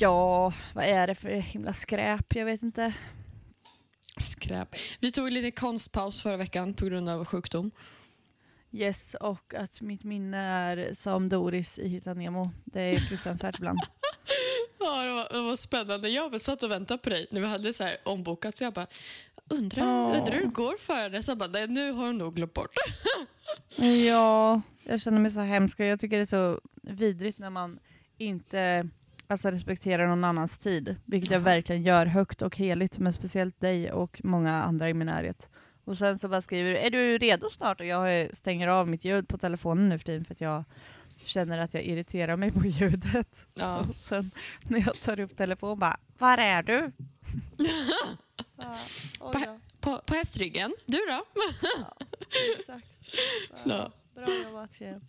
Ja, vad är det för himla skräp? Jag vet inte. Skräp. Vi tog en liten konstpaus förra veckan på grund av sjukdom. Yes, och att mitt minne är som Doris i Hitta Nemo. Det är fruktansvärt ibland. Ja, det var, det var spännande. Jag satt och väntade på dig när vi hade så här ombokat så jag bara undrar, Åh. undrar hur det går för dig? Så jag bara, nej, nu har hon nog glömt bort. Ja, jag känner mig så hemsk jag tycker det är så vidrigt när man inte alltså, respekterar någon annans tid. Vilket jag Ja. verkligen gör högt och heligt, men speciellt dig och många andra i min närhet. Och sen så bara skriver du, är du redo snart? Och jag stänger av mitt ljud på telefonen nu för tiden för att jag känner att jag irriterar mig på ljudet. Ja. Och sen när jag tar upp telefonen bara, var är du? ja, då. På, på hästryggen. Du då? Ja, exakt. Ja. Bra jobbat tjejen.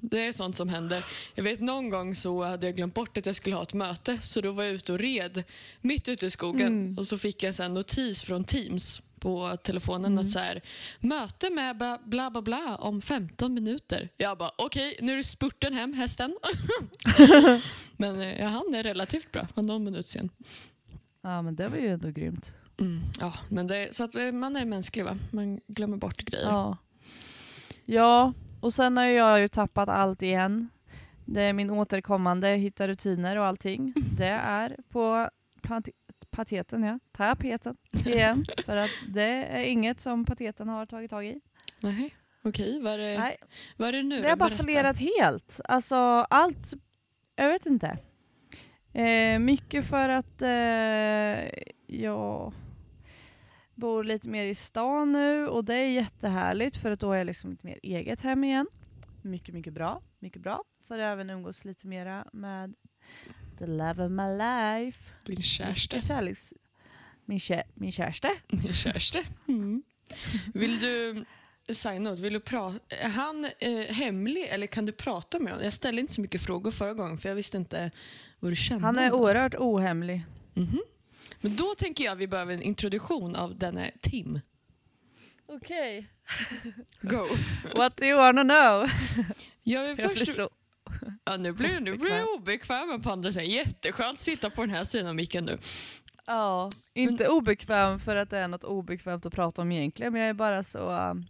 Det är sånt som händer. Jag vet någon gång så hade jag glömt bort att jag skulle ha ett möte så då var jag ute och red mitt ute i skogen Mm. och så fick jag en notis från Teams på telefonen Mm. att så här, möte med bla bla bla, bla om 15 minuter. Jag bara okej, nu är det spurten hem hästen. Men eh, jag hann det relativt bra, var någon minut sen. Ja men det var ju ändå grymt. Mm, ja, men det, så att eh, man är mänsklig va? Man glömmer bort grejer. Ja. ja, och sen har jag ju tappat allt igen. Det är min återkommande hitta rutiner och allting. Det är på pat- pateten, ja. Tapeten igen. För att det är inget som pateten har tagit tag i. Nej, okej, vad är det, Nej, vad är det nu det har bara fallerat helt. Alltså allt, jag vet inte. Eh, mycket för att eh, jag bor lite mer i stan nu och det är jättehärligt för att då har jag liksom lite mer eget hem igen. Mycket, mycket bra. Mycket bra. För att även umgås lite mera med the love of my life. Din kärste. Kärleks... Min, kä- min kärste. Min kärste. Mm. Vill du, side vill du prata, är han eh, hemlig eller kan du prata med honom? Jag ställde inte så mycket frågor förra gången för jag visste inte vad du kände. Han är oerhört ohemlig. Mhm. Men då tänker jag vi behöver en introduktion av denne Tim. Okej. Go. What do you wanna know? Jag vill Jag först, så ja, nu blir nu blir jag obekväm på andra sidan. Jätteskönt att sitta på den här sidan micken nu. Ja, inte obekväm för att det är något obekvämt att prata om egentligen, men jag är bara så... um,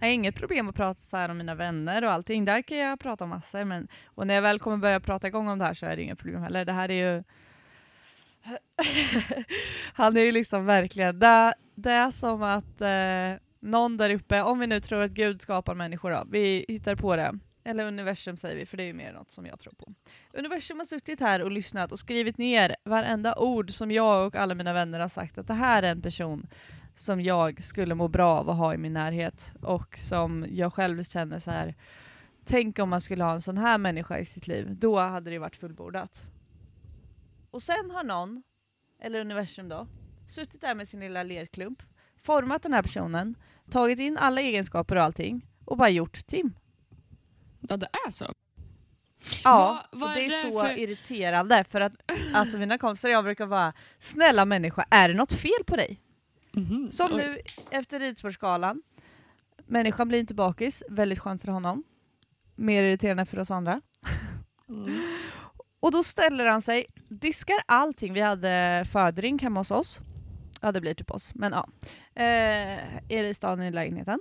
jag har inget problem att prata så här om mina vänner och allting, där kan jag prata om massor, men och när jag väl kommer börja prata igång om det här så är det inga problem heller. Det här är ju... Han är ju liksom verkligen, det, det är som att eh, någon där uppe, om vi nu tror att Gud skapar människor då, vi hittar på det, eller universum säger vi, för det är ju mer något som jag tror på. Universum har suttit här och lyssnat och skrivit ner varenda ord som jag och alla mina vänner har sagt att det här är en person som jag skulle må bra av att ha i min närhet och som jag själv känner så här. Tänk om man skulle ha en sån här människa i sitt liv, då hade det varit fullbordat. Och sen har någon, eller universum då, suttit där med sin lilla lerklump, format den här personen, tagit in alla egenskaper och allting och bara gjort Tim. Ja, det är så. Ja, Vad- vad och det är är det så för- irriterande för att alltså mina kompisar och jag brukar vara snälla människa, är det något fel på dig? Mhm. Som Oj. nu efter ridsportskalan. Människan blir inte bakis, väldigt skönt för honom. Mer irriterande för oss andra. Mm. Och då ställer han sig, diskar allting. Vi hade fördrink hemma hos oss. Ja det blir typ oss, men ja. Eh, i staden i lägenheten.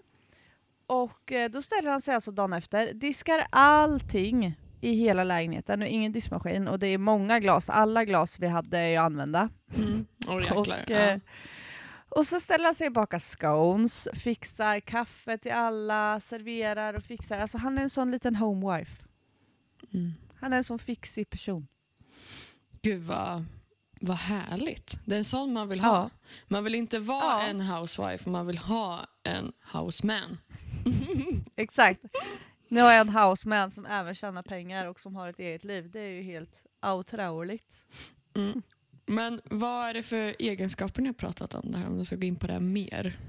Och eh, då ställer han sig alltså dagen efter, diskar allting i hela lägenheten och ingen diskmaskin och det är många glas, alla glas vi hade är ju använda. Mm. Jäklar. Och, eh, och så ställer han sig och bakar scones, fixar kaffe till alla, serverar och fixar. Alltså han är en sån liten homewife. Mm. Han är en sån fixig person. Gud vad, vad härligt. Det är en sån man vill ha. Ja. Man vill inte vara Ja. en housewife, man vill ha en houseman. Exakt. Nu har jag en houseman som även tjänar pengar och som har ett eget liv. Det är ju helt otroligt. Mm. Men vad är det för egenskaper ni har pratat om det här? Om du ska gå in på det mer.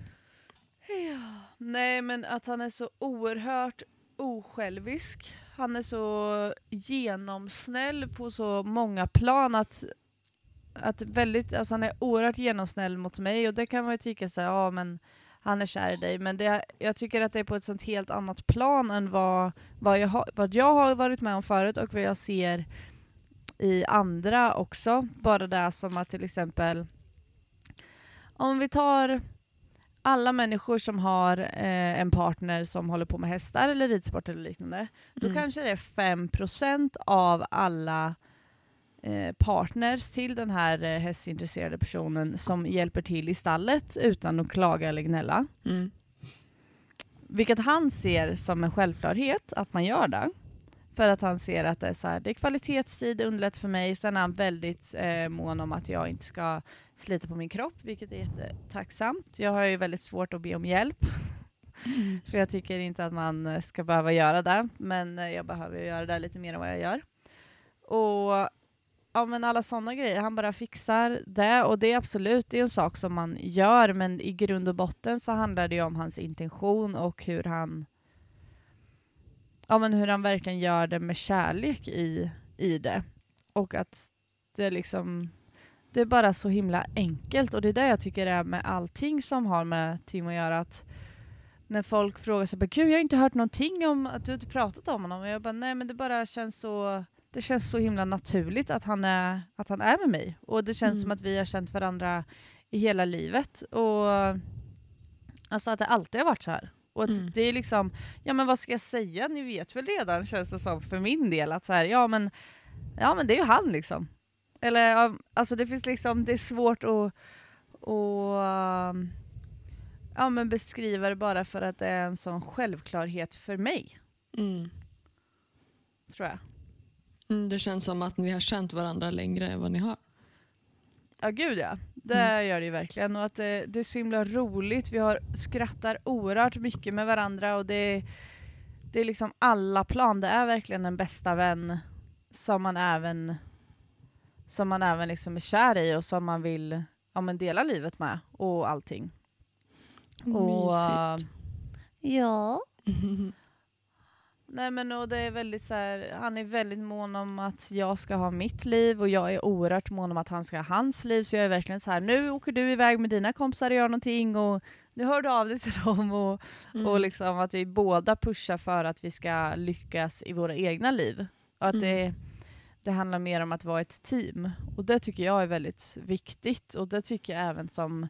Ja. Nej men att han är så oerhört osjälvisk. Han är så genomsnäll på så många plan att, att väldigt, alltså han är oerhört genomsnäll mot mig och det kan man ju tycka så här, ja men han är kär i dig, men det, jag tycker att det är på ett sånt helt annat plan än vad, vad, jag, ha, vad jag har varit med om förut och vad jag ser i andra också. Bara det som att till exempel om vi tar alla människor som har eh, en partner som håller på med hästar eller ridsport eller liknande, då Mm. kanske det är 5% av alla eh, partners till den här eh, hästintresserade personen som hjälper till i stallet utan att klaga eller gnälla. Mm. Vilket han ser som en självklarhet att man gör det. För att han ser att det är, så här, det är kvalitetstid, det underlättar för mig. Sen är han väldigt eh, mån om att jag inte ska slita på min kropp, vilket är jättetacksamt. Jag har ju väldigt svårt att be om hjälp. För jag tycker inte att man eh, ska behöva göra det, men eh, jag behöver göra det lite mer än vad jag gör. Och ja, men alla sådana grejer, han bara fixar det och det är absolut det är en sak som man gör, men i grund och botten så handlar det ju om hans intention och hur han ja, men hur han verkligen gör det med kärlek i, i det. Och att det liksom det är bara så himla enkelt och det är det jag tycker är med allting som har med Tim att göra. Att när folk frågar sig, gud jag har inte hört någonting om att du inte pratat om honom. Och jag bara, nej men det bara känns så, det känns så himla naturligt att han är, att han är med mig. Och det känns Mm. som att vi har känt varandra i hela livet. Och alltså att det alltid har varit så här. Och Mm. det är liksom, ja men vad ska jag säga, ni vet väl redan känns det som för min del att så här, ja men, ja men det är ju han liksom. Eller alltså det finns liksom, det är svårt att, att ja, men beskriva det bara för att det är en sån självklarhet för mig, Mm. tror jag. Mm, det känns som att ni har känt varandra längre än vad ni har. Ja gud ja, det Mm. gör det ju verkligen. Och att det, det är så himla roligt, vi har, skrattar oerhört mycket med varandra och det, det är liksom alla plan, det är verkligen en bästa vän som man även, som man även liksom är kär i och som man vill ja, men dela livet med och allting. Och, Mysigt. Ja. Nej men och det är väldigt så här, han är väldigt mån om att jag ska ha mitt liv och jag är oerhört mån om att han ska ha hans liv så jag är verkligen så här nu åker du iväg med dina kompisar och gör någonting och nu hör du av dig till dem och, Mm. och liksom att vi båda pushar för att vi ska lyckas i våra egna liv. Och att det, det handlar mer om att vara ett team och det tycker jag är väldigt viktigt och det tycker jag även som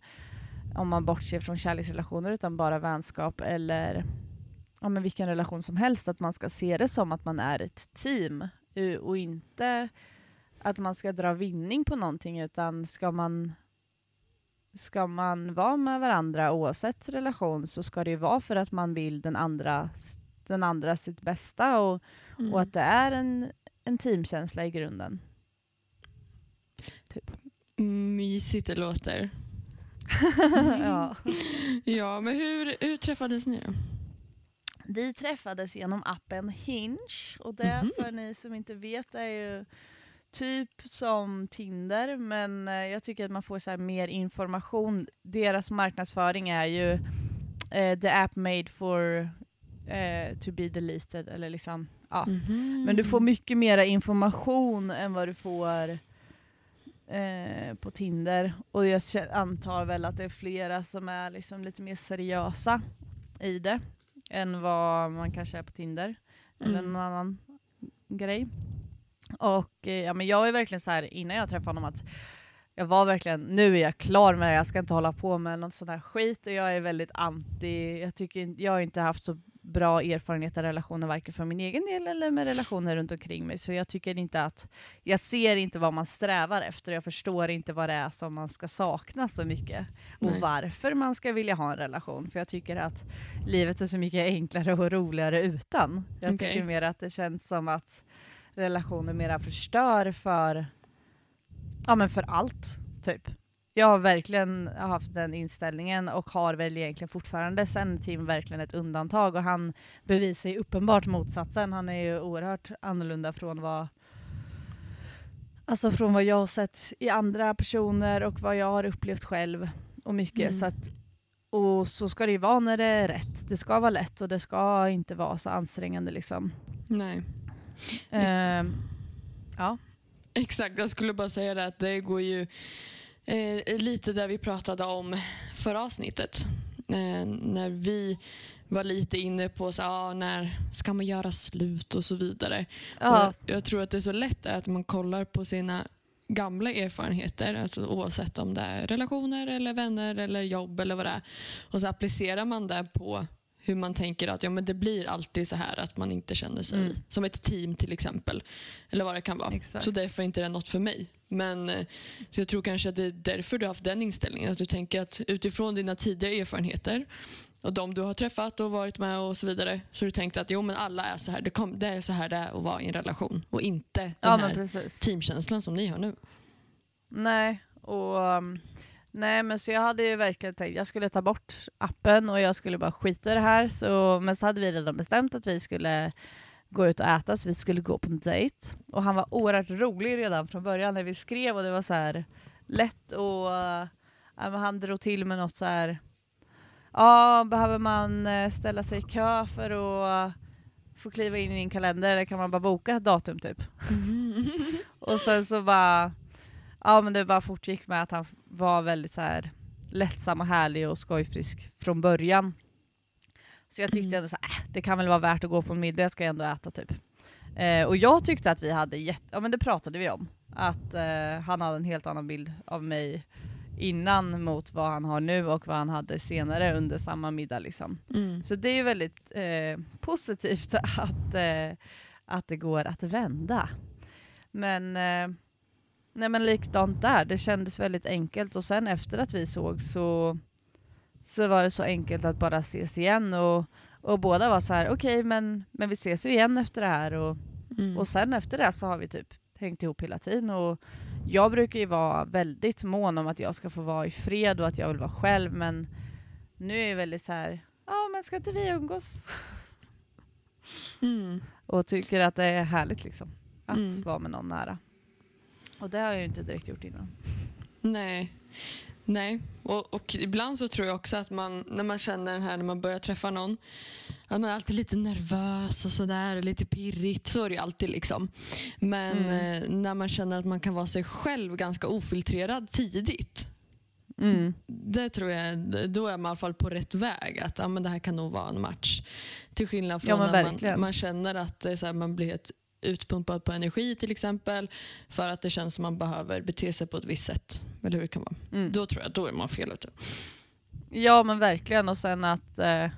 om man bortser från kärleksrelationer utan bara vänskap eller ja, men vilken relation som helst, att man ska se det som att man är ett team eh, och inte att man ska dra vinning på någonting utan ska man ska man vara med varandra oavsett relation så ska det ju vara för att man vill den andra, den andra sitt bästa och, Mm. och att det är en, en teamkänsla i grunden. Mm, Mysigt det låter. ja. Ja, men hur, hur träffades ni då? Vi träffades genom appen Hinge och det Mhm. för ni som inte vet är ju typ som Tinder men eh, jag tycker att man får så mer information. Deras marknadsföring är ju eh, the app made for eh, to be deleted eller liksom ja. Mhm. Men du får mycket mer information än vad du får eh, på Tinder. Och jag antar väl att det är flera som är liksom lite mer seriösa i det än vad man kanske är på Tinder. Eller Mm. någon annan grej. Och eh, ja, men jag är verkligen så här innan jag träffade honom att jag var verkligen, nu är jag klar med det, jag ska inte hålla på med något sånt här skit och jag är väldigt anti, jag tycker jag har inte haft så bra erfarenhet av relationer varken för min egen del eller med relationer runt omkring mig så jag tycker inte att, jag ser inte vad man strävar efter, jag förstår inte vad det är som man ska sakna så mycket och Nej. varför man ska vilja ha en relation för jag tycker att livet är så mycket enklare och roligare utan. Jag Okej. tycker mer att det känns som att relationer mera förstör för, ja men för allt, typ. Jag har verkligen haft den inställningen och har väl egentligen fortfarande sen Tim verkligen ett undantag och han bevisar ju uppenbart motsatsen. Han är ju oerhört annorlunda från vad Alltså från vad jag har sett i andra personer och vad jag har upplevt själv och mycket. Mm. Så att, och så ska det ju vara när det är rätt. Det ska vara lätt och det ska inte vara så ansträngande liksom. Nej. Ehm, ja. Exakt, jag skulle bara säga det att det går ju eh, lite där vi pratade om förra avsnittet. Eh, när vi var lite inne på så, ah, när ska man göra slut och så vidare. Ja, Och jag tror att det är så lätt att man kollar på sina gamla erfarenheter, alltså oavsett om det är relationer eller vänner eller jobb eller vad det är. Och så applicerar man det på hur man tänker att ja, men det blir alltid så här att man inte känner sig Mm. som ett team till exempel. Eller vad det kan vara. Exakt. Så därför är inte det något för mig. Men eh, så jag tror kanske att det är därför du har haft den inställningen. Att du tänker att utifrån dina tidigare erfarenheter och de du har träffat och varit med och så vidare. Så har du tänkt att jo men alla är så här. Det, kom, det är så här det är att vara i en relation. Och inte den ja här teamkänslan som ni har nu. Nej, och um, nej men så jag hade ju verkligen tänkt jag skulle ta bort appen och jag skulle bara skita i det här. Så, men så hade vi redan bestämt att vi skulle gå ut och äta, så vi skulle gå på en dejt. Och han var oerhört rolig redan från början när vi skrev och det var så här lätt och men han drog till med något så här. Ja, behöver man eh, ställa sig i kö för att få kliva in i din kalender eller kan man bara boka ett datum typ? Och sen så bara, ja men det bara fortgick med att han var väldigt så här lättsam och härlig och skojfrisk från början. Så jag tyckte Mm. ändå så här, äh, det kan väl vara värt att gå på en middag, jag ska ändå äta typ. Eh, och jag tyckte att vi hade jätte, ja men det pratade vi om. Att eh, han hade en helt annan bild av mig innan mot vad han har nu och vad han hade senare under samma middag liksom. Mm. Så det är ju väldigt eh, positivt att, eh, att det går att vända. Men, eh, nej men likadant där, det kändes väldigt enkelt och sen efter att vi såg så, så var det så enkelt att bara ses igen och, och båda var så här: okej men, men vi ses ju igen efter det här och, Mm. och sen efter det så har vi typ hängt ihop hela tiden och jag brukar ju vara väldigt mån om att jag ska få vara i fred och att jag vill vara själv men nu är jag väldigt så här. ja men ska inte vi umgås? Mm. Och tycker att det är härligt liksom. Att Mm. vara med någon nära. Och det har jag ju inte direkt gjort innan. Nej. Nej, och, och ibland så tror jag också att man, när man känner den här, när man börjar träffa någon, att man är alltid lite nervös och sådär, lite pirrigt, så är det ju alltid liksom. Men Mm. eh, när man känner att man kan vara sig själv ganska ofiltrerad tidigt, Mm. det tror jag, då är man i alla fall på rätt väg. Att ja, men det här kan nog vara en match. Till skillnad från Ja, när man, man känner att här, man blir helt utpumpad på energi till exempel. För att det känns som man behöver bete sig på ett visst sätt. Eller hur det kan vara. Mm. Då tror jag då är man fel ute. Ja men verkligen och sen att eh,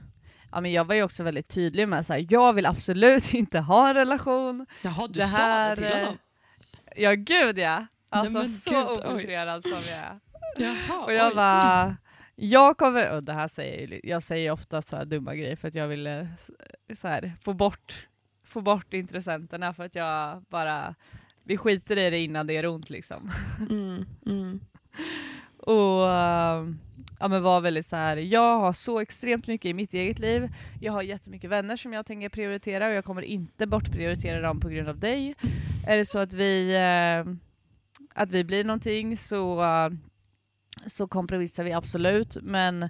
ja, men jag var ju också väldigt tydlig med att jag vill absolut inte ha en relation. Jaha, du Det sa här, det till eh, honom? Ja gud ja. Alltså men så gud, ofiltrerad som jag är. Jaha, Och jag oj. bara, jag kommer, och det här säger jag, säger ofta så här dumma grejer för att jag ville så här, få, bort, få bort intressenterna för att jag bara, vi skiter i det innan det gör ont liksom. Mm, mm, Och eh, ja, men var väldigt så här. jag har så extremt mycket i mitt eget liv, jag har jättemycket vänner som jag tänker prioritera och jag kommer inte bortprioritera dem på grund av dig. Är det så att vi, eh, att vi blir någonting så, eh, så kompromissar vi absolut, men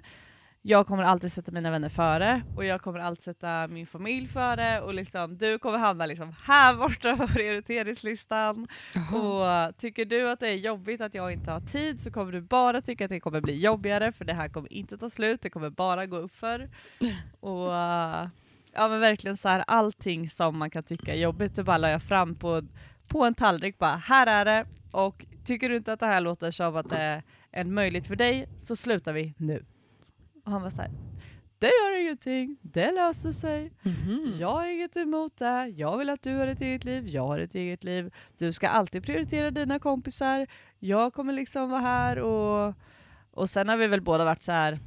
jag kommer alltid sätta mina vänner före och jag kommer alltid sätta min familj före och liksom, du kommer hamna liksom här borta på prioriteringslistan. Och tycker du att det är jobbigt att jag inte har tid så kommer du bara tycka att det kommer bli jobbigare för det här kommer inte ta slut, det kommer bara gå uppför. Och uh, ja men verkligen så här allting som man kan tycka är jobbigt, det bara la jag fram på, på en tallrik bara, här är det och tycker du inte att det här låter som att det är en möjlighet för dig så slutar vi nu. Och han var så här, det gör ingenting, det löser sig. Mhm. Jag har inget emot det. Jag vill att du har ett eget liv. Jag har ett eget liv. Du ska alltid prioritera dina kompisar. Jag kommer liksom vara här och, och sen har vi väl båda varit så här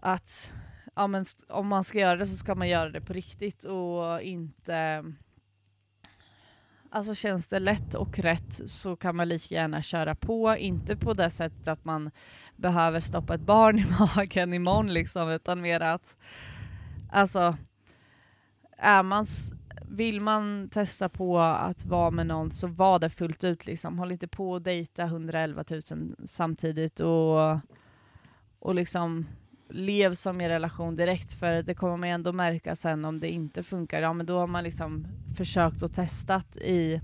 att ja, men om man ska göra det så ska man göra det på riktigt och inte Alltså känns det lätt och rätt så kan man lika gärna köra på, inte på det sättet att man behöver stoppa ett barn i magen imorgon liksom, utan mer att alltså är man, vill man testa på att vara med någon så var det fullt ut liksom. Håll inte på att dejta 111 000 samtidigt och, och liksom lev som i relation direkt för det kommer man ändå märka sen om det inte funkar. Ja men då har man liksom försökt och testat i,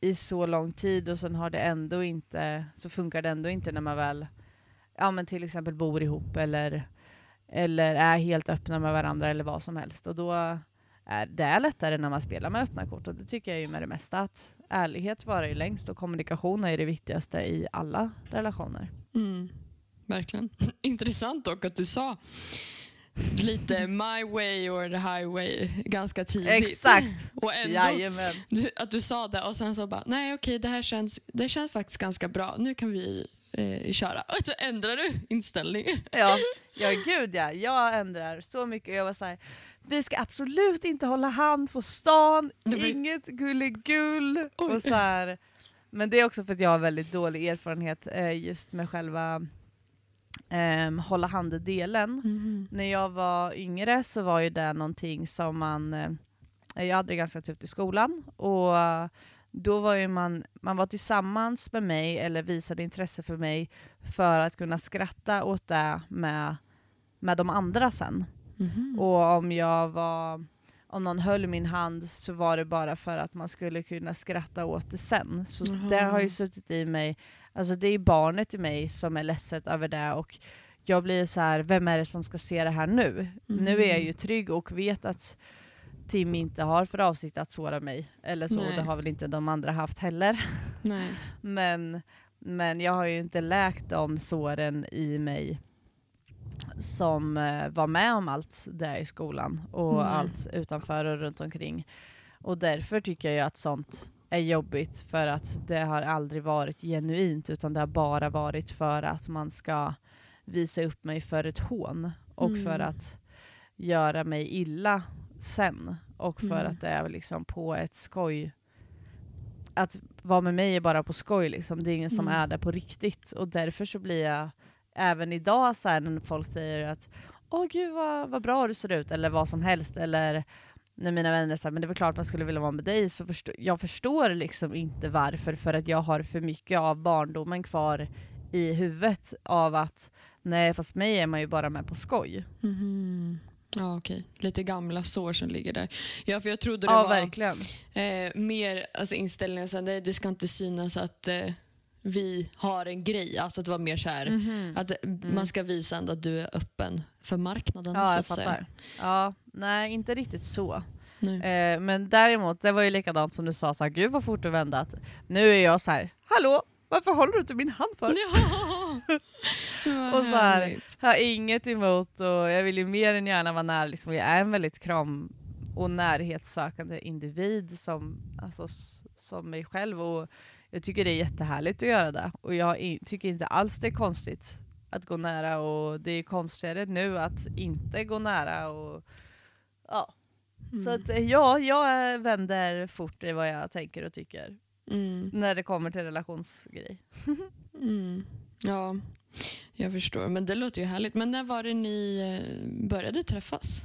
i så lång tid och sen har det ändå inte, så funkar det ändå inte när man väl ja men till exempel bor ihop eller, eller är helt öppna med varandra eller vad som helst. Och då är det är lättare när man spelar med öppna kort och det tycker jag ju med det mesta att ärlighet varar ju längst och kommunikation är det viktigaste i alla relationer. Mm, verkligen. Intressant dock att du sa lite my way or the highway ganska tidigt. Exakt! Och ändå, Jajamän. att du sa det och sen så bara, nej okej det här känns, det känns faktiskt ganska bra, nu kan vi eh, köra. Och så ändrar du inställning. Ja, ja gud ja. Jag ändrar så mycket. Jag var så här, vi ska absolut inte hålla hand på stan, blir- inget gulligull. Och så här. Men det är också för att jag har väldigt dålig erfarenhet eh, just med själva ehm, hålla hand-delen. När jag var yngre så var ju det någonting som man... Eh, jag hade det ganska tufft i skolan och eh, då var ju man, man var tillsammans med mig eller visade intresse för mig för att kunna skratta åt det med, med de andra sen. Mhm. Och om jag var om någon höll min hand så var det bara för att man skulle kunna skratta åt det sen. Så Jaha. det har ju suttit i mig, alltså det är barnet i mig som är ledset över det och jag blir så här, vem är det som ska se det här nu? Nu är jag ju trygg och vet att Tim inte har för avsikt att såra mig, eller så, Nej. det har väl inte de andra haft heller. Nej. Men, men jag har ju inte läkt de såren i mig som eh, var med om allt där i skolan och Nej. allt utanför och runt omkring. Och därför tycker jag att sånt är jobbigt för att det har aldrig varit genuint utan det har bara varit för att man ska visa upp mig för ett hån och Mm. för att göra mig illa sen och för Mm. att det är liksom på ett skoj att vara med mig är bara på skoj liksom. Det är ingen som Mm. är där på riktigt och därför så blir jag även idag så här när folk säger att åh gud vad, vad bra du ser ut eller vad som helst eller när mina vänner säger men det väl klart man skulle vilja vara med dig så förstå, jag förstår liksom inte varför för att jag har för mycket av barndomen kvar i huvudet av att nej fast mig är man ju bara med på skoj. Mhm. Ja okej, lite gamla sår som ligger där. Ja för jag trodde det Ja var verkligen. eh, mer alltså, inställningen så här, det, det ska inte synas att eh, vi har en grej. Alltså att det var mer så här Mhm. att man ska visa ändå att du är öppen för marknaden. Ja så att säga. fattar. Ja, nej inte riktigt så. Eh, men däremot, det var ju likadant som du sa, så här, gud vad fort du vände. Att nu är jag så här, hallå, varför håller du inte min hand för? Ja! Och så här, har inget emot och jag vill ju mer än gärna vara nära. Liksom, jag är en väldigt kram och närhetssökande individ som, alltså, som mig själv och jag tycker det är jättehärligt att göra det. Och jag i- tycker inte alls det är konstigt att gå nära och det är konstigare nu att inte gå nära. Och, ja. Så Mm. att eh, ja, jag vänder fort i vad jag tänker och tycker Mm. när det kommer till relationsgrej. Mm. Ja, jag förstår. Men det låter ju härligt. Men när var det ni eh, började träffas?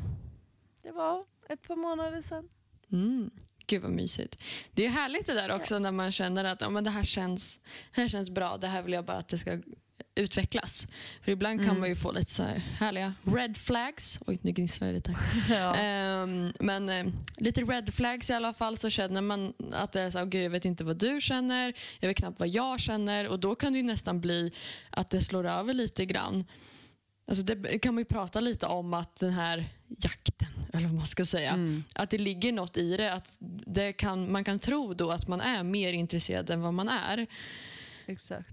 Det var ett par månader sedan. Mm. Gud vad mysigt. Det är härligt det där också när man känner att ja, men det, här känns, det här känns bra. Det här vill jag bara att det ska utvecklas. För ibland kan Mm. man ju få lite så här härliga red flags. Oj, nu gnisslar det lite. Ja. Ehm, men eh, lite red flags i alla fall så känner man att det är så här, gud jag vet inte vad du känner, jag vet knappt vad jag känner och då kan det ju nästan bli att det slår över lite grann. Alltså det kan man ju prata lite om att den här jakten, eller vad man ska säga, Mm. att det ligger något i det. Att det kan, man kan tro då att man är mer intresserad än vad man är. Exakt.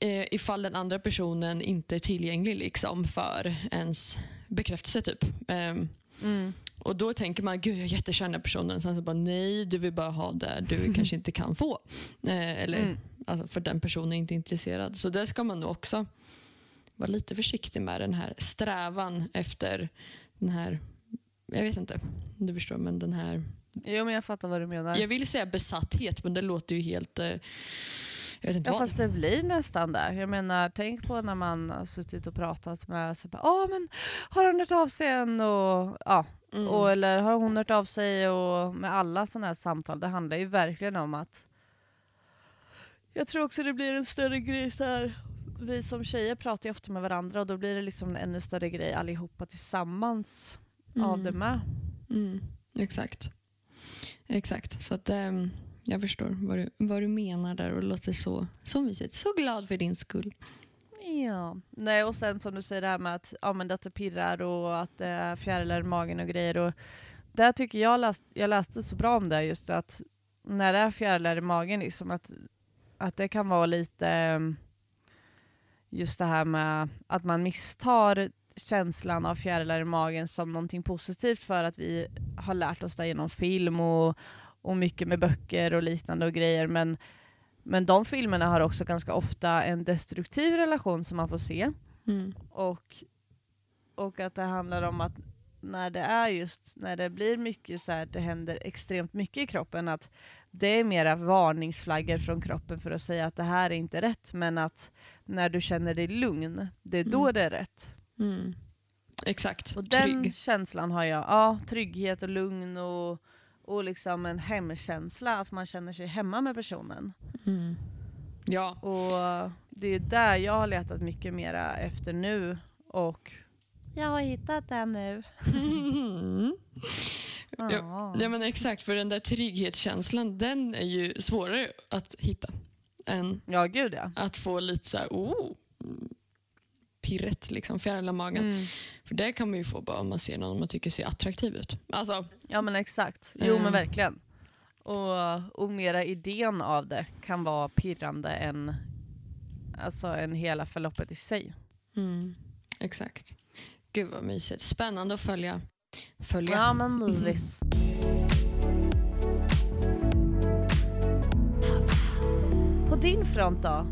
Eh, ifall den andra personen inte är tillgänglig liksom för ens bekräftelse. typ. Ehm, Mm. och då tänker man, gud jag är jättekär den här personen. Sen så bara, nej du vill bara ha det du kanske inte kan få. Eh, eller Mm. alltså, för den personen är inte intresserad. Så det ska man nog också vara lite försiktig med. Den här strävan efter den här, jag vet inte om du förstår, men den här, Jo men jag fattar vad du menar. jag vill säga besatthet men det låter ju helt, eh, jag vet inte Ja vad. fast det blir nästan där. Jag menar tänk på när man har suttit och pratat med så bara, ah, men har han hört av sig än? Och, ja, Mm. Och, eller har hon hört av sig? Och med alla sådana här samtal, det handlar ju verkligen om att jag tror också det blir en större grej så här. Vi som tjejer pratar ju ofta med varandra och då blir det liksom en ännu större grej allihopa tillsammans av det med. Mm, exakt. Exakt. Så att ehm, jag förstår vad du, vad du menar där och det låter så, så mysigt. Så glad för din skull. Ja. Nej och sen som du säger det här med att, ja, men att det pirrar och att det är fjärilar i magen och grejer. Och där tycker jag, läst, jag läste så bra om det just att när det är fjärilar i magen liksom att, att det kan vara lite just det här med att man misstar känslan av fjärilar i magen som någonting positivt för att vi har lärt oss det genom film och, och mycket med böcker och liknande och grejer. Men, men de filmerna har också ganska ofta en destruktiv relation som man får se. Mm. Och, och att det handlar om att när det är just när det blir mycket så här, det händer extremt mycket i kroppen, att det är mera varningsflaggor från kroppen för att säga att det här är inte rätt, men att när du känner dig lugn, det är då Mm. det är rätt. Mm. Exakt. Och den Trygg. känslan har jag, ja, trygghet och lugn och, och liksom en hemkänsla, att man känner sig hemma med personen. Mm. Ja. Och det är där jag har letat mycket mera efter nu och jag har hittat den nu. Mm. Ja, Ja. men exakt, för den där trygghetskänslan den är ju svårare att hitta än Ja, gud ja. att få lite så här, oh, pirret, liksom, fjärilar magen. Mm. För det kan man ju få bara om man ser någon man tycker ser attraktiv ut. Alltså, Ja men exakt. Jo Eh. men verkligen. Och, och mera idén av det kan vara pirrande än alltså, än hela förloppet i sig. mm, exakt. Gud vad mysigt. Spännande att följa. följa. Ja men Mhm. visst. På din front då?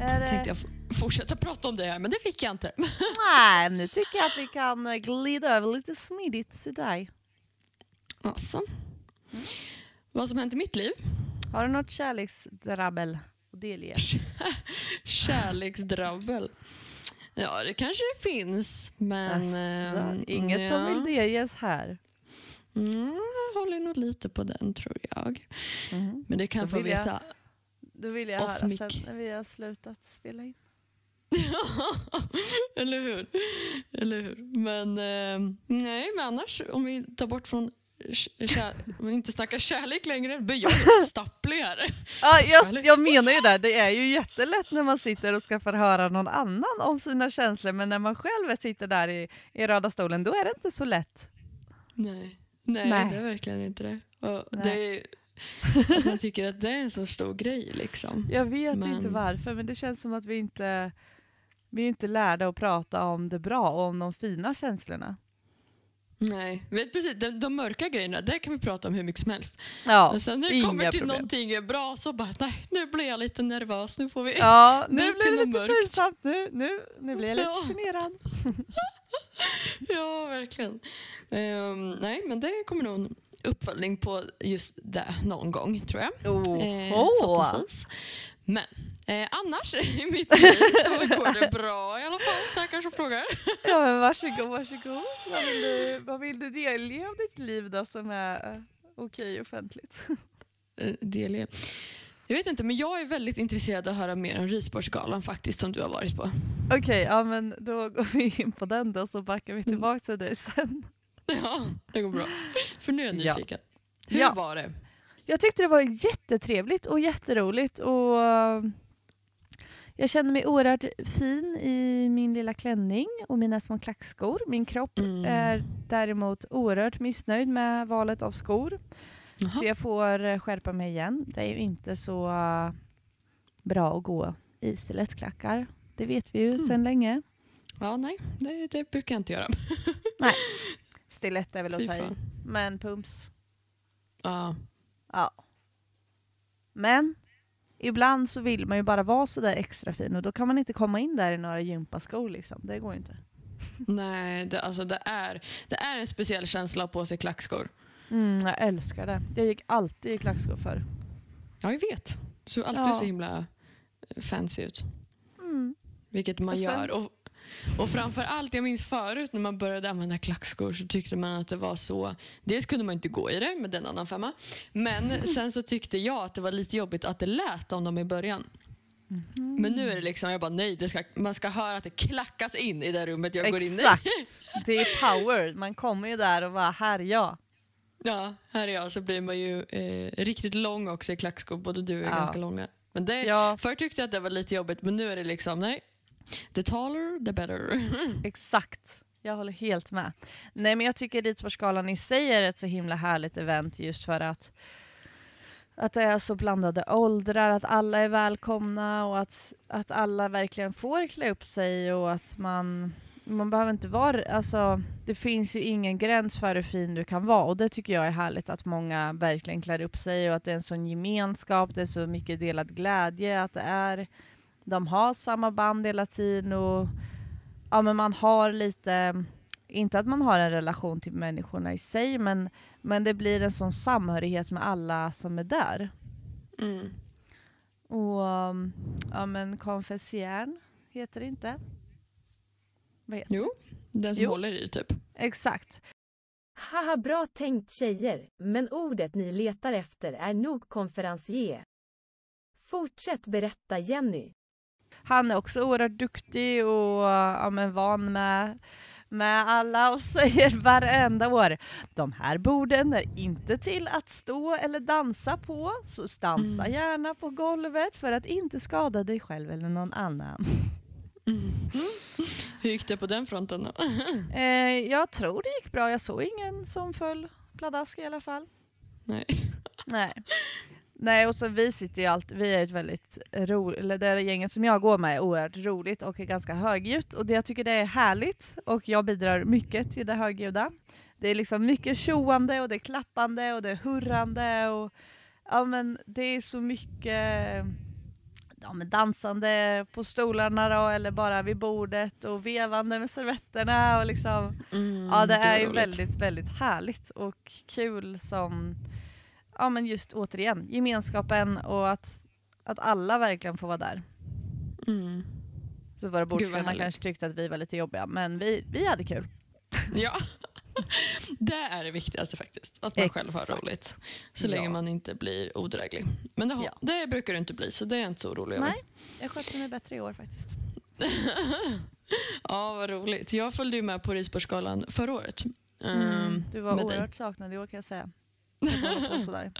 Är det... Fortsätta prata om det här, men det fick jag inte. Nej, nu tycker jag att vi kan eh, glida över lite smidigt till dig. Alltså. Vad som hänt i mitt liv? Har du något kärleksdrabbel att delge? Kärleksdrabbel. Ja, det kanske det finns, men... Asså, ehm, inget som ja. vill delges här. Mm, jag håller nog lite på den, tror jag. Men det kan jag få vill jag- veta. Då vill jag höra sen när vi har slutat spela in. Eller hur? Eller hur? Men ehm, nej, men annars om vi tar bort från om vi inte snackar kärlek längre, blir jag helt stapplig här. Ja, jag, jag menar ju det, det är ju jättelätt när man sitter och ska förhöra någon annan om sina känslor, men när man själv sitter där i, i röda stolen, då är det inte så lätt. Nej, nej, Nej. det är verkligen inte det. Det att man tycker att det är en så stor grej liksom. Jag vet Men- inte varför, men det känns som att vi inte vi är inte lärda att prata om det bra och om de fina känslorna. Nej, vet precis, de, de mörka grejerna, det kan vi prata om hur mycket som helst. Ja, Men sen när det kommer till problem. någonting bra så bara, nej, nu blir jag lite nervös, nu får vi... Ja, nu Nu blir det lite mörkt. pinsamt. Nu, nu, nu blir jag lite Ja. generad. Ja, verkligen. Ehm, nej, men det kommer nog en uppföljning på just det någon gång, tror jag. Eh, Oho. förhoppningsvis. Men eh, annars i mitt liv så går det bra i alla fall. Tackar som frågar. Ja, men varsågod, varsågod. Vad vill du, vad vill du delge av ditt liv då som är eh, okej offentligt? Eh. Jag vet inte, men jag är väldigt intresserad av att höra mer om Risborgsgalan faktiskt, som du har varit på. Okej, ja men då går vi in på den då så backar vi Mm. tillbaka till dig sen. Ja, det går bra. För nu är jag Ja. nyfiken. Hur Ja. var det? Jag tyckte det var jättetrevligt och jätteroligt och jag kände mig oerhört fin i min lilla klänning och mina små klackskor. Min kropp Mm. är däremot oerhört missnöjd med valet av skor. Jaha. Så jag får eh, skärpa mig igen. Det är ju inte så eh, bra att gå i stilettklackar. Det vet vi ju Mm. sedan länge. Ja, nej, det, det brukar jag inte göra. Stilett är väl att ta i. Men pumps. Ja. Ja. Men ibland så vill man ju bara vara så där extra fin och då kan man inte komma in där i några gympaskor liksom. Det går ju inte. Nej, det, alltså det, är, det är en speciell känsla att på sig klackskor. Mm, jag älskar det. Jag gick alltid i klackskor förr. Ja, jag vet. Du ser alltid Ja. så himla eh, fancy ut. Mm. Vilket man Och sen- gör. Och Och framför allt, jag minns förut när man började använda klackskor så tyckte man att det var så... Dels kunde man inte gå i det, men det är en annan femma. Men sen så tyckte jag att det var lite jobbigt att det lät om dem i början. Men nu är det liksom, jag bara nej, ska, man ska höra att det klackas in i det rummet jag går in i. Exakt! Det är power. Man kommer ju där och bara, här är jag. Ja, här är jag. Så blir man ju eh, riktigt lång också i klackskor. Både du och jag är Ja. ganska långa. Men det, Ja. Förr tyckte jag att det var lite jobbigt, men nu är det liksom nej. The taller, the better. Exakt. Jag håller helt med. Nej men jag tycker Ridsportskalan i sig är ett så himla härligt event just för att att det är så blandade åldrar, att alla är välkomna och att, att alla verkligen får klä upp sig och att man, man behöver inte vara, alltså det finns ju ingen gräns för hur fin du kan vara och det tycker jag är härligt att många verkligen klär upp sig och att det är en sån gemenskap, det är så mycket delad glädje, att det är, de har samma band hela tiden och ja, men man har lite, inte att man har en relation till människorna i sig, men, men det blir en sån samhörighet med alla som är där. Mm. Och um, ja men konfessiern heter det inte? Vad heter Jo, den som Jo. håller i typ. Exakt. Haha bra tänkt tjejer, men ordet ni letar efter är nog konferencier. Fortsätt berätta Jenny. Han är också oerhört duktig och ja, men van med, med alla och säger varenda år De här borden är inte till att stå eller dansa på, så dansa Mm. gärna på golvet för att inte skada dig själv eller någon annan. Mm. Hur gick det på den fronten då? Eh, jag tror det gick bra, jag såg ingen som föll pladask i alla fall. Nej. Nej. Nej, och så vi sitter ju alltid, vi är ett väldigt roligt, eller det gänget som jag går med är oerhört roligt och är ganska högljutt och det, jag tycker det är härligt och jag bidrar mycket till det högljudda. Det är liksom mycket tjoande och det är klappande och det är hurrande och ja men det är så mycket ja, men dansande på stolarna då eller bara vid bordet och vevande med servetterna och liksom Mm, Ja det var är ju väldigt, väldigt härligt och kul som, ja men just återigen, gemenskapen och att, att alla verkligen får vara där. Mm. Så våra bordsvänner kanske tyckte att vi var lite jobbiga, men vi, vi hade kul. Ja. Det är det viktigaste faktiskt. Att man själv har Exakt. roligt. Så Ja. länge man inte blir odräglig. Men det, har- Ja. det brukar du inte bli så det är jag inte så orolig över. Nej, jag skötte mig bättre i år faktiskt. Ja, vad roligt. Jag följde ju med på Risborgsgalan förra året. Mm, Ehm, du var med dig. oerhört saknad i år kan jag säga. På sådär.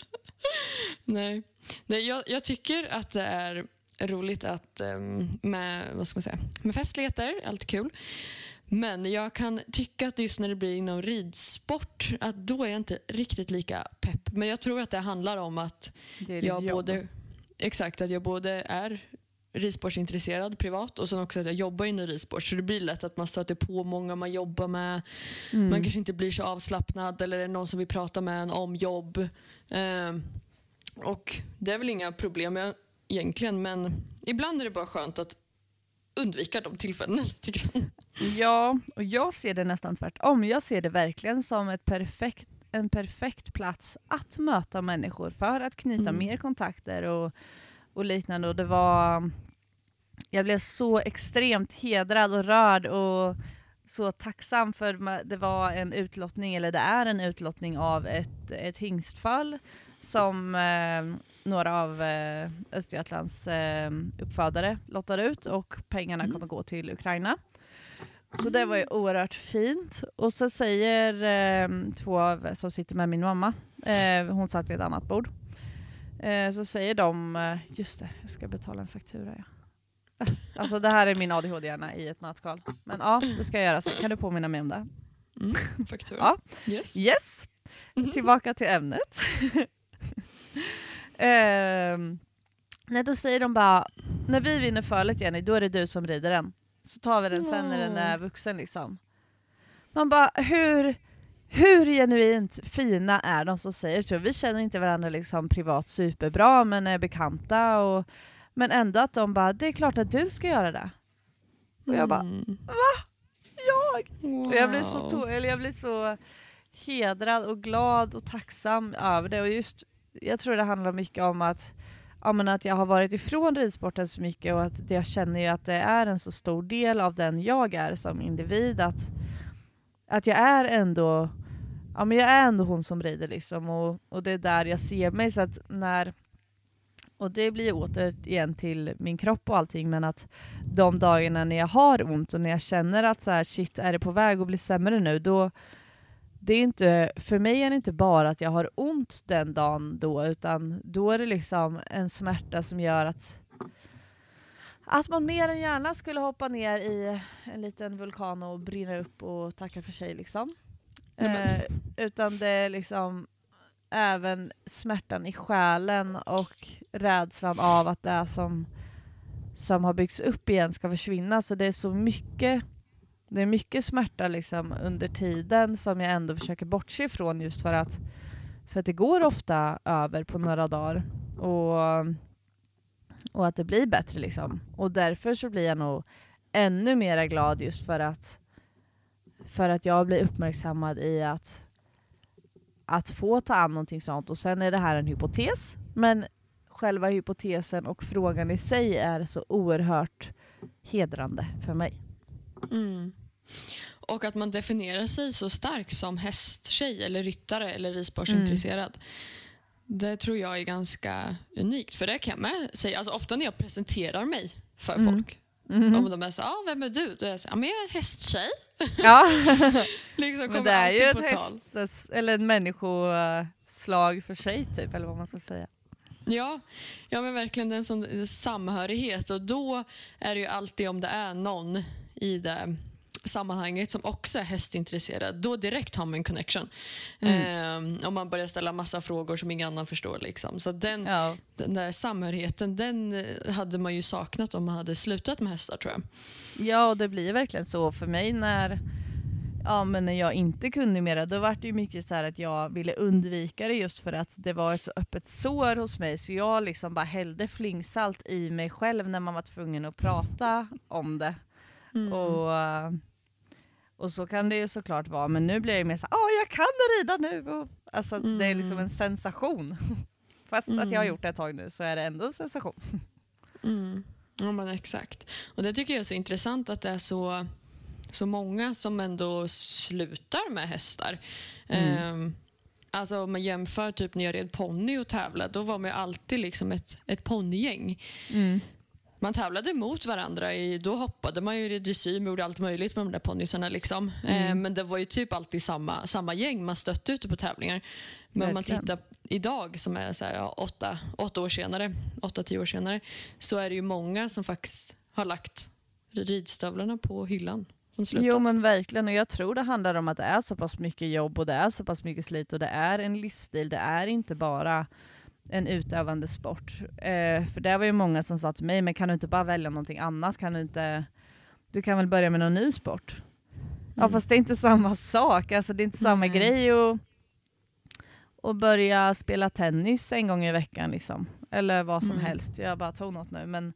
Nej, Nej jag, jag tycker att det är roligt att ehm, med, vad ska man säga, med festligheter, alltid kul. Men jag kan tycka att just när det blir inom ridsport, att då är jag inte riktigt lika pepp. Men jag tror att det handlar om att jag jobb. både, exakt, att jag både är ridsportsintresserad privat och sen också att jag jobbar inom ridsport. Så det blir lätt att man stöter på många man jobbar med. Mm. Man kanske inte blir så avslappnad eller är det någon som vill prata med en om jobb. Ehm, och det är väl inga problem egentligen men ibland är det bara skönt att undvika de tillfällena lite grann. Ja, och jag ser det nästan tvärtom. Jag ser det verkligen som ett perfekt, en perfekt plats att möta människor för att knyta Mm. mer kontakter och, och liknande. Och det var, jag blev så extremt hedrad och rörd och så tacksam för det var en utlottning, eller det är en utlottning av ett, ett hingstföl som eh, några av eh, Östergötlands eh, uppfödare lottade ut och pengarna Mm. kommer gå till Ukraina. Så det var ju oerhört fint. Och så säger eh, två av, som sitter med min mamma, eh, hon satt vid ett annat bord, eh, så säger de, eh, just det, jag ska betala en faktura ja. Alltså det här är min ADHD-hjärna i ett nötskal. Men ja, det ska jag göra sen. Kan du påminna mig om det? Mm, faktura. Ja. Yes. Yes! Mhm. Tillbaka till ämnet. Ehm, nej, då säger de bara, när vi vinner fölet Jenny, då är det du som rider den. Så tar vi den sen när den är vuxen liksom. Man bara, hur, hur genuint fina är de som säger så? Vi känner inte varandra liksom privat superbra men är bekanta och men ändå att de bara, det är klart att du ska göra det. Och jag bara, Mm. Jag! Och jag blir så, Wow. eller jag blir så hedrad och glad och tacksam över det. Och just, jag tror det handlar mycket om att, ja, att jag har varit ifrån ridsporten så mycket och att jag känner ju att det är en så stor del av den jag är som individ. Att, att jag är ändå ja, men jag är ändå hon som rider liksom och, och det är där jag ser mig. Så att när, och det blir återigen till min kropp och allting men att de dagarna när jag har ont och när jag känner att så här, shit är det på väg att bli sämre nu då det är inte, för mig är det inte bara att jag har ont den dagen då, utan då är det liksom en smärta som gör att att man mer än gärna skulle hoppa ner i en liten vulkan och brinna upp och tacka för sig. Liksom. Eh, utan det är liksom även smärtan i själen och rädslan av att det som, som har byggts upp igen ska försvinna. Så det är så mycket det är mycket smärta liksom under tiden som jag ändå försöker bortse ifrån just för att, för att det går ofta över på några dagar. Och, och att det blir bättre liksom. Och därför så blir jag nog ännu mer glad just för att, för att jag blir uppmärksammad i att, att få ta an någonting sånt. Och sen är det här en hypotes, men själva hypotesen och frågan i sig är så oerhört hedrande för mig. Mm. Och att man definierar sig så stark som hästtjej eller ryttare eller ridsportsintresserad. Mm. Det tror jag är ganska unikt. För det kan jag med säga. Alltså, ofta när jag presenterar mig för mm. folk. Mm. Om de är så ah, vem är du? Då är jag så, ah, men jag är en hästtjej. Ja. liksom men det är ju ett häst, eller en människoslag för sig typ, eller vad man ska säga. Ja, ja men verkligen en sån samhörighet och då är det ju alltid om det är någon i det sammanhanget som också är hästintresserad, då direkt har man en connection. Mm. Eh, om man börjar ställa massa frågor som ingen annan förstår. Liksom. Så den, ja. den där samhörigheten den eh, hade man ju saknat om man hade slutat med hästar tror jag. Ja, och det blir verkligen så för mig när Ja men när jag inte kunde mera då var det ju mycket så att jag ville undvika det just för att det var ett så öppet sår hos mig så jag liksom bara hällde flingsalt i mig själv när man var tvungen att prata om det. Mm. Och, och så kan det ju såklart vara, men nu blir jag mer såhär, åh jag kan rida nu! Och, alltså mm. det är liksom en mm. sensation. Fast mm. att jag har mm. gjort det ett tag nu så är det ändå en sensation. Mm. Ja men exakt. Och det tycker jag är så intressant att det är så, så många som ändå slutar med hästar. Um, Alltså om man jämför typ när jag red ponny och tävlade, då var man alltid liksom ett, ett ponnygäng. Mm man tävlade mot varandra. I, då hoppade man ju i dressyr och gjorde allt möjligt med de där ponnysarna. Liksom. Mm. Eh, men det var ju typ alltid samma, samma gäng man stötte ute på tävlingar. Men om man tittar idag, som är så här, ja, åtta, åtta år senare, åtta, tio år senare, så är det ju många som faktiskt har lagt ridstövlarna på hyllan. Jo men verkligen och jag tror det handlar om att det är så pass mycket jobb och det är så pass mycket slit och det är en livsstil. Det är inte bara en utövande sport. Eh, för det var ju många som sa till mig, men kan du inte bara välja någonting annat? Kan du inte, du kan väl börja med någon ny sport? Mm. Ja fast det är inte samma sak, alltså det är inte samma mm. grej att och börja spela tennis en gång i veckan liksom. Eller vad som mm. helst, jag bara tog något nu men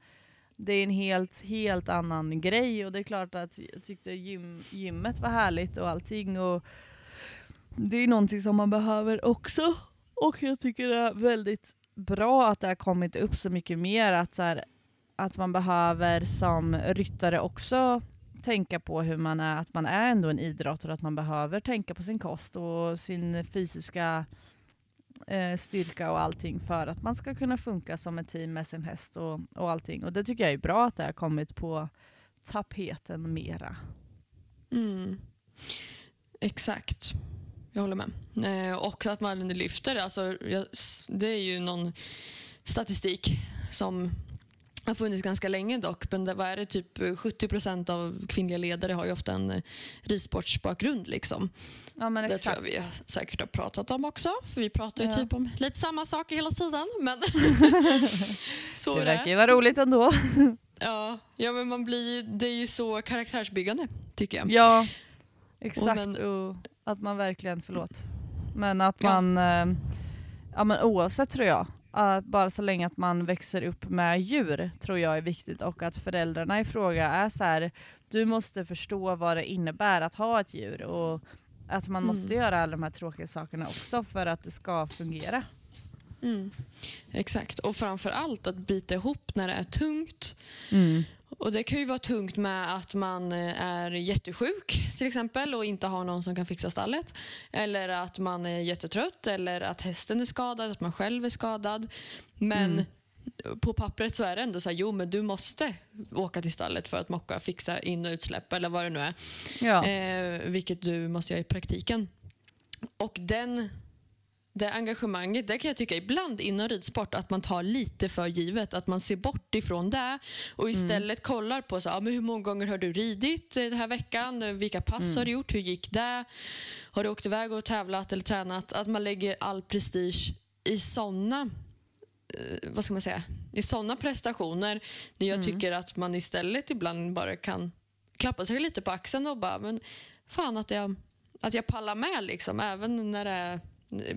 det är en helt, helt annan grej och det är klart att jag tyckte gym, gymmet var härligt och allting och det är någonting som man behöver också och jag tycker det är väldigt bra att det har kommit upp så mycket mer att, så här, att man behöver som ryttare också tänka på hur man är, att man är ändå en idrottare, att man behöver tänka på sin kost och sin fysiska eh, styrka och allting för att man ska kunna funka som ett team med sin häst och, och allting. Och det tycker jag är bra att det har kommit på tapeten mera. Mm. Exakt. Jag håller med. Eh, och att man lyfter, alltså, det är ju någon statistik som har funnits ganska länge dock, men det, vad är det, typ 70 procent av kvinnliga ledare har ju ofta en ridsportsbakgrund. Liksom. Ja, men det tror jag vi säkert har pratat om också, för vi pratar ju ja. typ om lite samma saker hela tiden. Men så det verkar ju vara roligt ändå. ja, ja, men man blir, det är ju så karaktärsbyggande tycker jag. Ja, exakt. Och men, och att man verkligen, förlåt. Men att man, ja. Eh, ja men oavsett tror jag, att bara så länge att man växer upp med djur tror jag är viktigt och att föräldrarna i fråga är så här, du måste förstå vad det innebär att ha ett djur och att man måste mm. göra alla de här tråkiga sakerna också för att det ska fungera. Mm. Exakt, och framför allt att bita ihop när det är tungt. Mm. Och Det kan ju vara tungt med att man eh, är jättesjuk till exempel och inte har någon som kan fixa stallet. Eller att man är jättetrött eller att hästen är skadad, att man själv är skadad. Men Mm. på pappret så är det ändå så här, jo men du måste åka till stallet för att mocka, fixa in och utsläpp eller vad det nu är. Ja. Eh, vilket du måste göra i praktiken. Och den, det engagemanget, det kan jag tycka ibland inom ridsport att man tar lite för givet. Att man ser bort ifrån det och istället kollar på så, ja, men hur många gånger har du ridit den här veckan? Vilka pass har du gjort? Hur gick det? Har du åkt iväg och tävlat eller tränat? Att man lägger all prestige i såna eh, vad ska man säga, i sådana prestationer när jag tycker att man istället ibland bara kan klappa sig lite på axeln och bara, men fan att jag, att jag pallar med liksom, även när det är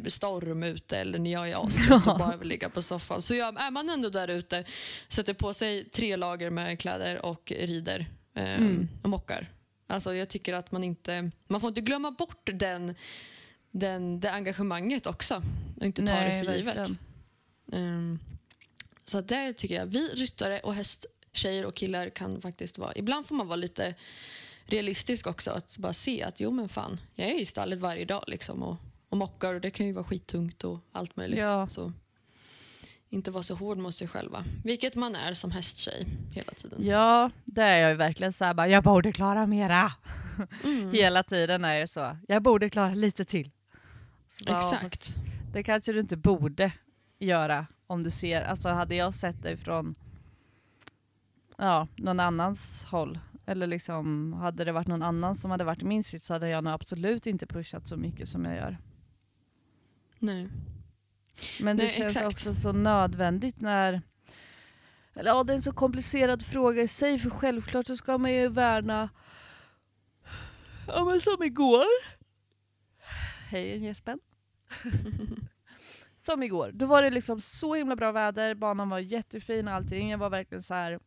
storm ute eller när jag är astrött och bara vill ligga på soffan. Så jag, är man ändå där ute, sätter på sig tre lager med kläder och rider eh, Mm. och mockar. Alltså jag tycker att man inte, man får inte glömma bort den, den, det engagemanget också och inte ta det för givet. Ehm, så det tycker jag, vi ryttare och hästtjejer och killar kan faktiskt vara, ibland får man vara lite realistisk också. Att bara se att jo men fan, jag är i stallet varje dag liksom och, och mockar och det kan ju vara skittungt och allt möjligt. Ja. Så inte vara så hård mot sig själva. Vilket man är som hästtjej hela tiden. Ja, det är jag ju verkligen såhär bara, jag borde klara mera. Mm, Hela tiden är det så. Jag borde klara lite till. Så bara, exakt. Det kanske du inte borde göra om du ser, alltså hade jag sett dig från ja, någon annans håll eller liksom hade det varit någon annan som hade varit i min sits så hade jag nog absolut inte pushat så mycket som jag gör. Nej. Men det Nej, känns exakt. också så nödvändigt när eller ja, det är en så komplicerad fråga i sig för självklart så ska man ju värna Ja men som igår Hej Jespen Som igår, då var det liksom så himla bra väder, banan var jättefin och allting. Jag var verkligen så här.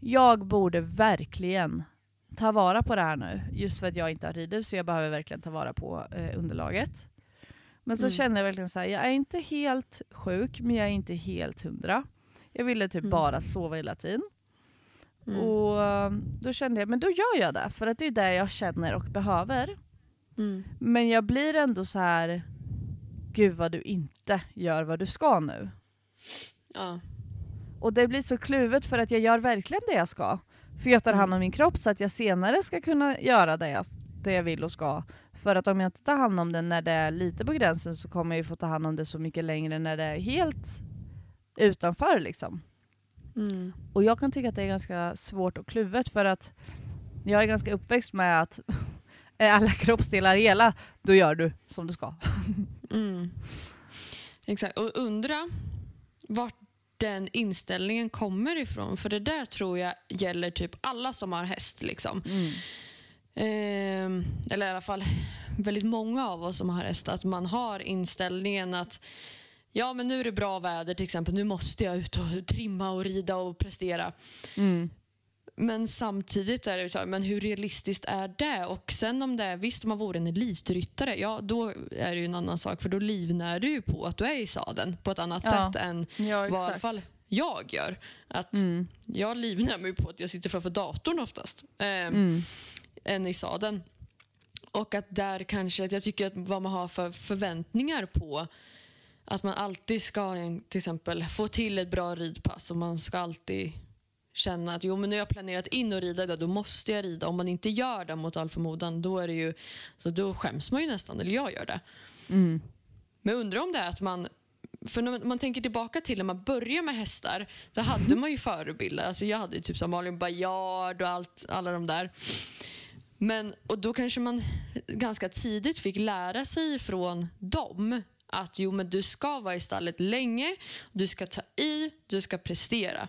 Jag borde verkligen ta vara på det här nu. Just för att jag inte har ridit så jag behöver verkligen ta vara på eh, underlaget. Men så Mm. kände jag verkligen så här, jag är inte helt sjuk men jag är inte helt hundra. Jag ville typ Mm. bara sova hela tiden. Mm. Och eh, då kände jag, men då gör jag det. För att det är det jag känner och behöver. Mm. Men jag blir ändå så här. gud vad du inte gör vad du ska nu. Ja. Och det blir så kluvet för att jag gör verkligen det jag ska. För jag tar hand om Mm. min kropp så att jag senare ska kunna göra det jag, det jag vill och ska. För att om jag inte tar hand om det när det är lite på gränsen så kommer jag ju få ta hand om det så mycket längre när det är helt utanför liksom. Mm. Och jag kan tycka att det är ganska svårt och kluvet för att jag är ganska uppväxt med att är alla kroppsdelar hela, då gör du som du ska. Mm. Exakt, och undra vart den inställningen kommer ifrån. För det där tror jag gäller typ alla som har häst. Liksom. Ehm, eller i alla fall väldigt många av oss som har häst. Att man har inställningen att ja men nu är det bra väder till exempel. Nu måste jag ut och trimma och rida och prestera. Mm. Men samtidigt är det så här, men hur realistiskt är det? Och sen om det är, visst om man vore en elitryttare, ja då är det ju en annan sak för då livnär du ju på att du är i sadeln på ett annat Ja. sätt än Ja, vad i alla fall jag gör. Att Mm. Jag livnär mig på att jag sitter framför datorn oftast, eh, Mm. Än i sadeln. Och att där kanske, att jag tycker att vad man har för förväntningar på att man alltid ska till exempel få till ett bra ridpass och man ska alltid känna att jo men nu har jag planerat in och rida idag, då måste jag rida. Om man inte gör det mot all förmodan, då, är det ju, så då skäms man ju nästan, eller jag gör det. Mm. Men jag undrar om det är att man för när man tänker tillbaka till när man började med hästar, då hade man ju förebilder. Alltså jag hade ju typ som Malin Baryard och allt, alla de där. Men, och då kanske man ganska tidigt fick lära sig från dem att jo, men du ska vara i stallet länge, du ska ta i, du ska prestera.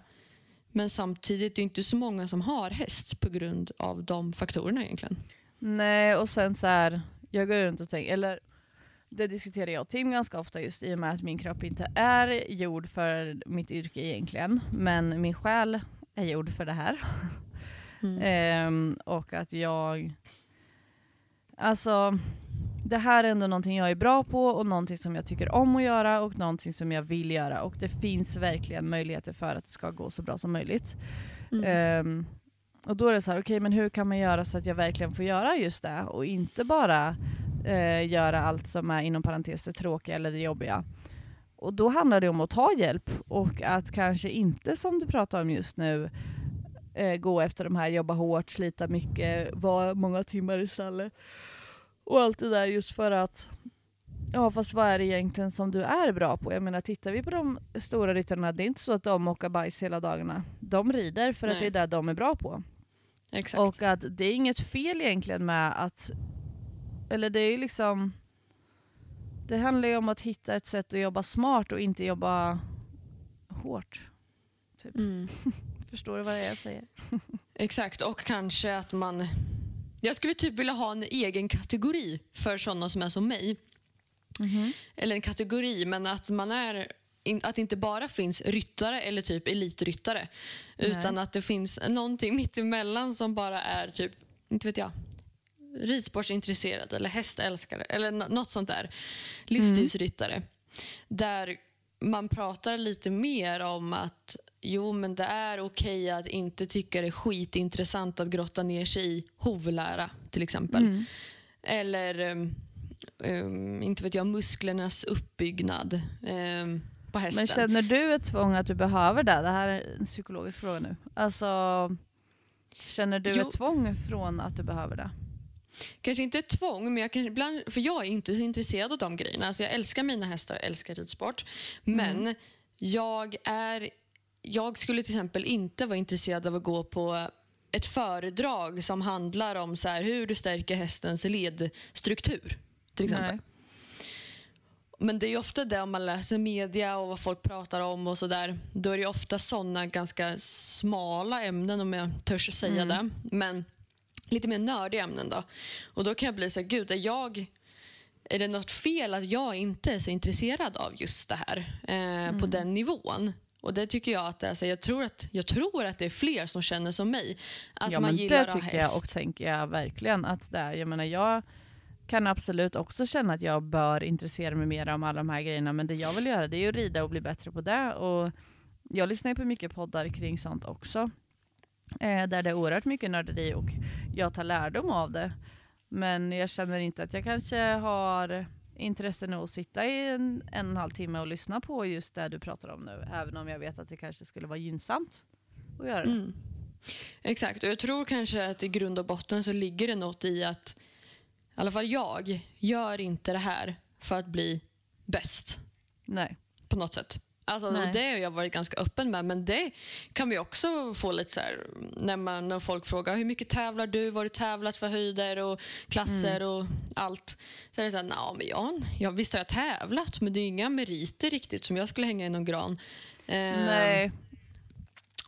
Men samtidigt är det inte så många som har häst på grund av de faktorerna egentligen. Nej, och sen så här, jag går runt och tänker, eller det diskuterar jag och Tim ganska ofta just i och med att min kropp inte är gjord för mitt yrke egentligen, men min själ är gjord för det här. Mm. Ehm, och att jag, alltså det här är ändå någonting jag är bra på och någonting som jag tycker om att göra och någonting som jag vill göra och det finns verkligen möjligheter för att det ska gå så bra som möjligt. Mm. Ehm, och då är det så här, okej men hur kan man göra så att jag verkligen får göra just det och inte bara eh, göra allt som är inom parentes det tråkiga eller det jobbiga. Och då handlar det om att ta hjälp och att kanske inte som du pratar om just nu eh, gå efter de här, jobba hårt, slita mycket, vara många timmar i stallet. Och allt det där just för att Ja fast vad är det egentligen som du är bra på? Jag menar tittar vi på de stora ryttarna, det är inte så att de åker bajs hela dagarna. De rider för att Nej. det är det de är bra på. Exakt. Och att det är inget fel egentligen med att, eller det är ju liksom, det handlar ju om att hitta ett sätt att jobba smart och inte jobba hårt. Mm. Förstår du vad jag säger? Exakt, och kanske att man... Jag skulle typ vilja ha en egen kategori för sådana som är som mig. Eller en kategori, men att man är att det inte bara finns ryttare eller typ elitryttare. Utan Nej. att det finns någonting mittemellan som bara är typ, inte vet jag, ridsportsintresserad eller hästälskare eller nå- något sånt där. Livsstilsryttare. Där man pratar lite mer om att jo men det är okej att inte tycka det är skitintressant att grotta ner sig i hovlära till exempel. Mm. Eller um, inte vet jag, musklernas uppbyggnad um, på hästen. Men känner du ett tvång att du behöver det? Det här är en psykologisk fråga nu. Alltså, känner du Jo. ett tvång från att du behöver det? Kanske inte ett tvång, men jag kan, ibland, för jag är inte så intresserad av de grejerna. Alltså jag älskar mina hästar, jag älskar ridsport. Men jag, är, jag skulle till exempel inte vara intresserad av att gå på ett föredrag som handlar om så här, hur du stärker hästens ledstruktur. Till exempel. Nej. Men det är ofta det om man läser media och vad folk pratar om och sådär. Då är det ofta sådana ganska smala ämnen om jag törs säga Mm. det. Men lite mer nördiga ämnen då. Och då kan jag bli så här, gud är jag är det något fel att jag inte är så intresserad av just det här eh, på Mm. den nivån? Och det tycker jag att det är, så jag, tror att, jag tror att det är fler som känner som mig. Att ja man men gillar det tycker jag och tänker jag verkligen att det är. Jag menar jag kan absolut också känna att jag bör intressera mig mer om alla de här grejerna men det jag vill göra det är att rida och bli bättre på det och jag lyssnar ju på mycket poddar kring sånt också. Eh, där det är oerhört mycket nörderi och jag tar lärdom av det. Men jag känner inte att jag kanske har intresse nog att sitta i en, en och en halv timme och lyssna på just det du pratar om nu. Även om jag vet att det kanske skulle vara gynnsamt att göra det. Mm. Exakt, och jag tror kanske att i grund och botten så ligger det något i att i alla fall jag gör inte det här för att bli bäst Nej. på något sätt. Alltså, och det har jag varit ganska öppen med, men det kan vi också få lite så här, när, man, när folk frågar hur mycket tävlar du, vad har du tävlat för höjder och klasser och allt. Så är det så här, "Nja, men jag, ja, visst har jag tävlat, men det är inga meriter riktigt som jag skulle hänga i någon gran. Eh, Nej.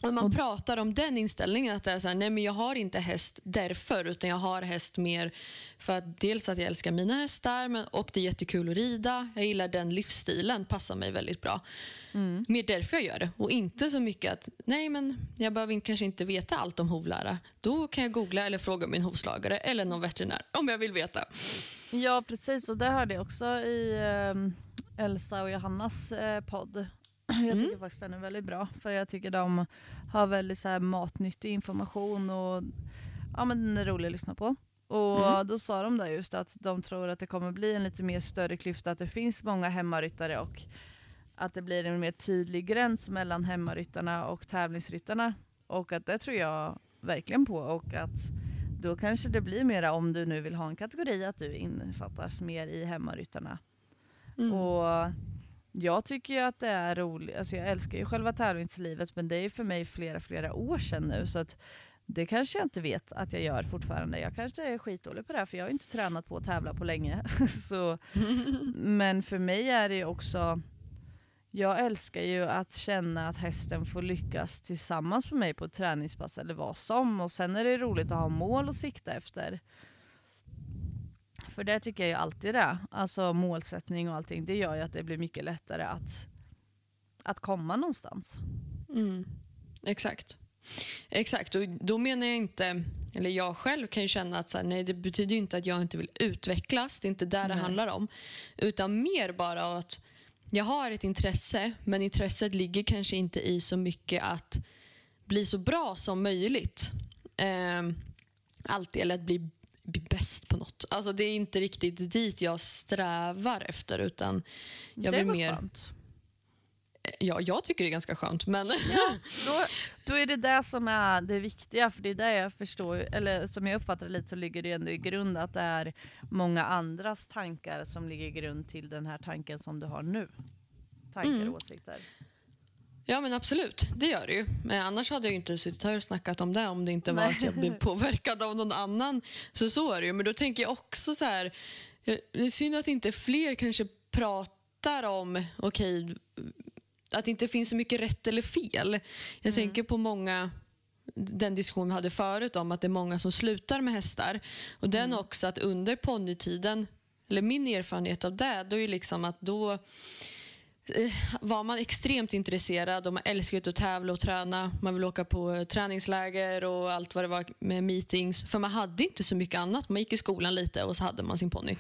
Och man pratar om den inställningen att det är så här, nej men jag har inte häst därför utan jag har häst mer för att dels att jag älskar mina hästar men, och det är jättekul att rida. Jag gillar den livsstilen, passar mig väldigt bra. Mm. Mer därför jag gör det och inte så mycket att nej men jag behöver kanske inte veta allt om hovlära. Då kan jag googla eller fråga min hovslagare eller någon veterinär om jag vill veta. Ja precis och det hörde jag också i um, Elsa och Johannas eh, podd. Jag tycker faktiskt den är väldigt bra för jag tycker de har väldigt så här, matnyttig information och ja, men den är rolig att lyssna på. Och Mm. då sa de där just att de tror att det kommer bli en lite mer större klyfta, att det finns många hemmaryttare och att det blir en mer tydlig gräns mellan hemmaryttarna och tävlingsryttarna. Och att det tror jag verkligen på och att då kanske det blir mera om du nu vill ha en kategori att du innefattas mer i hemmaryttarna. Mm. Och jag tycker ju att det är roligt, alltså jag älskar ju själva tävlingslivet men det är ju för mig flera flera år sedan nu så att det kanske jag inte vet att jag gör fortfarande. Jag kanske är skitdålig på det här för jag har ju inte tränat på att tävla på länge. så, men för mig är det ju också jag älskar ju att känna att hästen får lyckas tillsammans med mig på ett träningspass eller vad som. Och sen är det roligt att ha mål att sikta efter. För det tycker jag ju alltid det. Alltså målsättning och allting. Det gör ju att det blir mycket lättare att, att komma någonstans. Mm. Exakt. Exakt, och då menar jag inte eller jag själv kan ju känna att så här, nej, det betyder ju inte att jag inte vill utvecklas. Det är inte där det Nej. handlar om. Utan mer bara att jag har ett intresse, men intresset ligger kanske inte i så mycket att bli så bra som möjligt. Eh, alltid, eller att bli, bli bäst på något. Alltså det är inte riktigt dit jag strävar efter. Utan jag det vill mer... skönt. Ja, jag tycker det är ganska skönt. Men Ja, då, då är det det som är det viktiga, för det är det jag förstår, eller som jag uppfattar det lite så ligger det ändå i grund att det är många andras tankar som ligger i grund till den här tanken som du har nu. Tankar Mm. och åsikter. Ja men absolut, det gör det ju. Men annars hade jag inte suttit här och snackat om det om det inte var Nej. att jag blev påverkad av någon annan. Så så är det ju. Men då tänker jag också så här, eh, det är synd att inte fler kanske pratar om, okej, att det inte finns så mycket rätt eller fel. Jag tänker på många, den diskussion vi hade förut om att det är många som slutar med hästar. Och den också att under ponnytiden, eller min erfarenhet av det, då är ju liksom att då var man extremt intresserad och man älskade att tävla och träna. Man ville åka på eh, träningsläger och allt vad det var med meetings. För man hade inte så mycket annat. Man gick i skolan lite och så hade man sin ponny.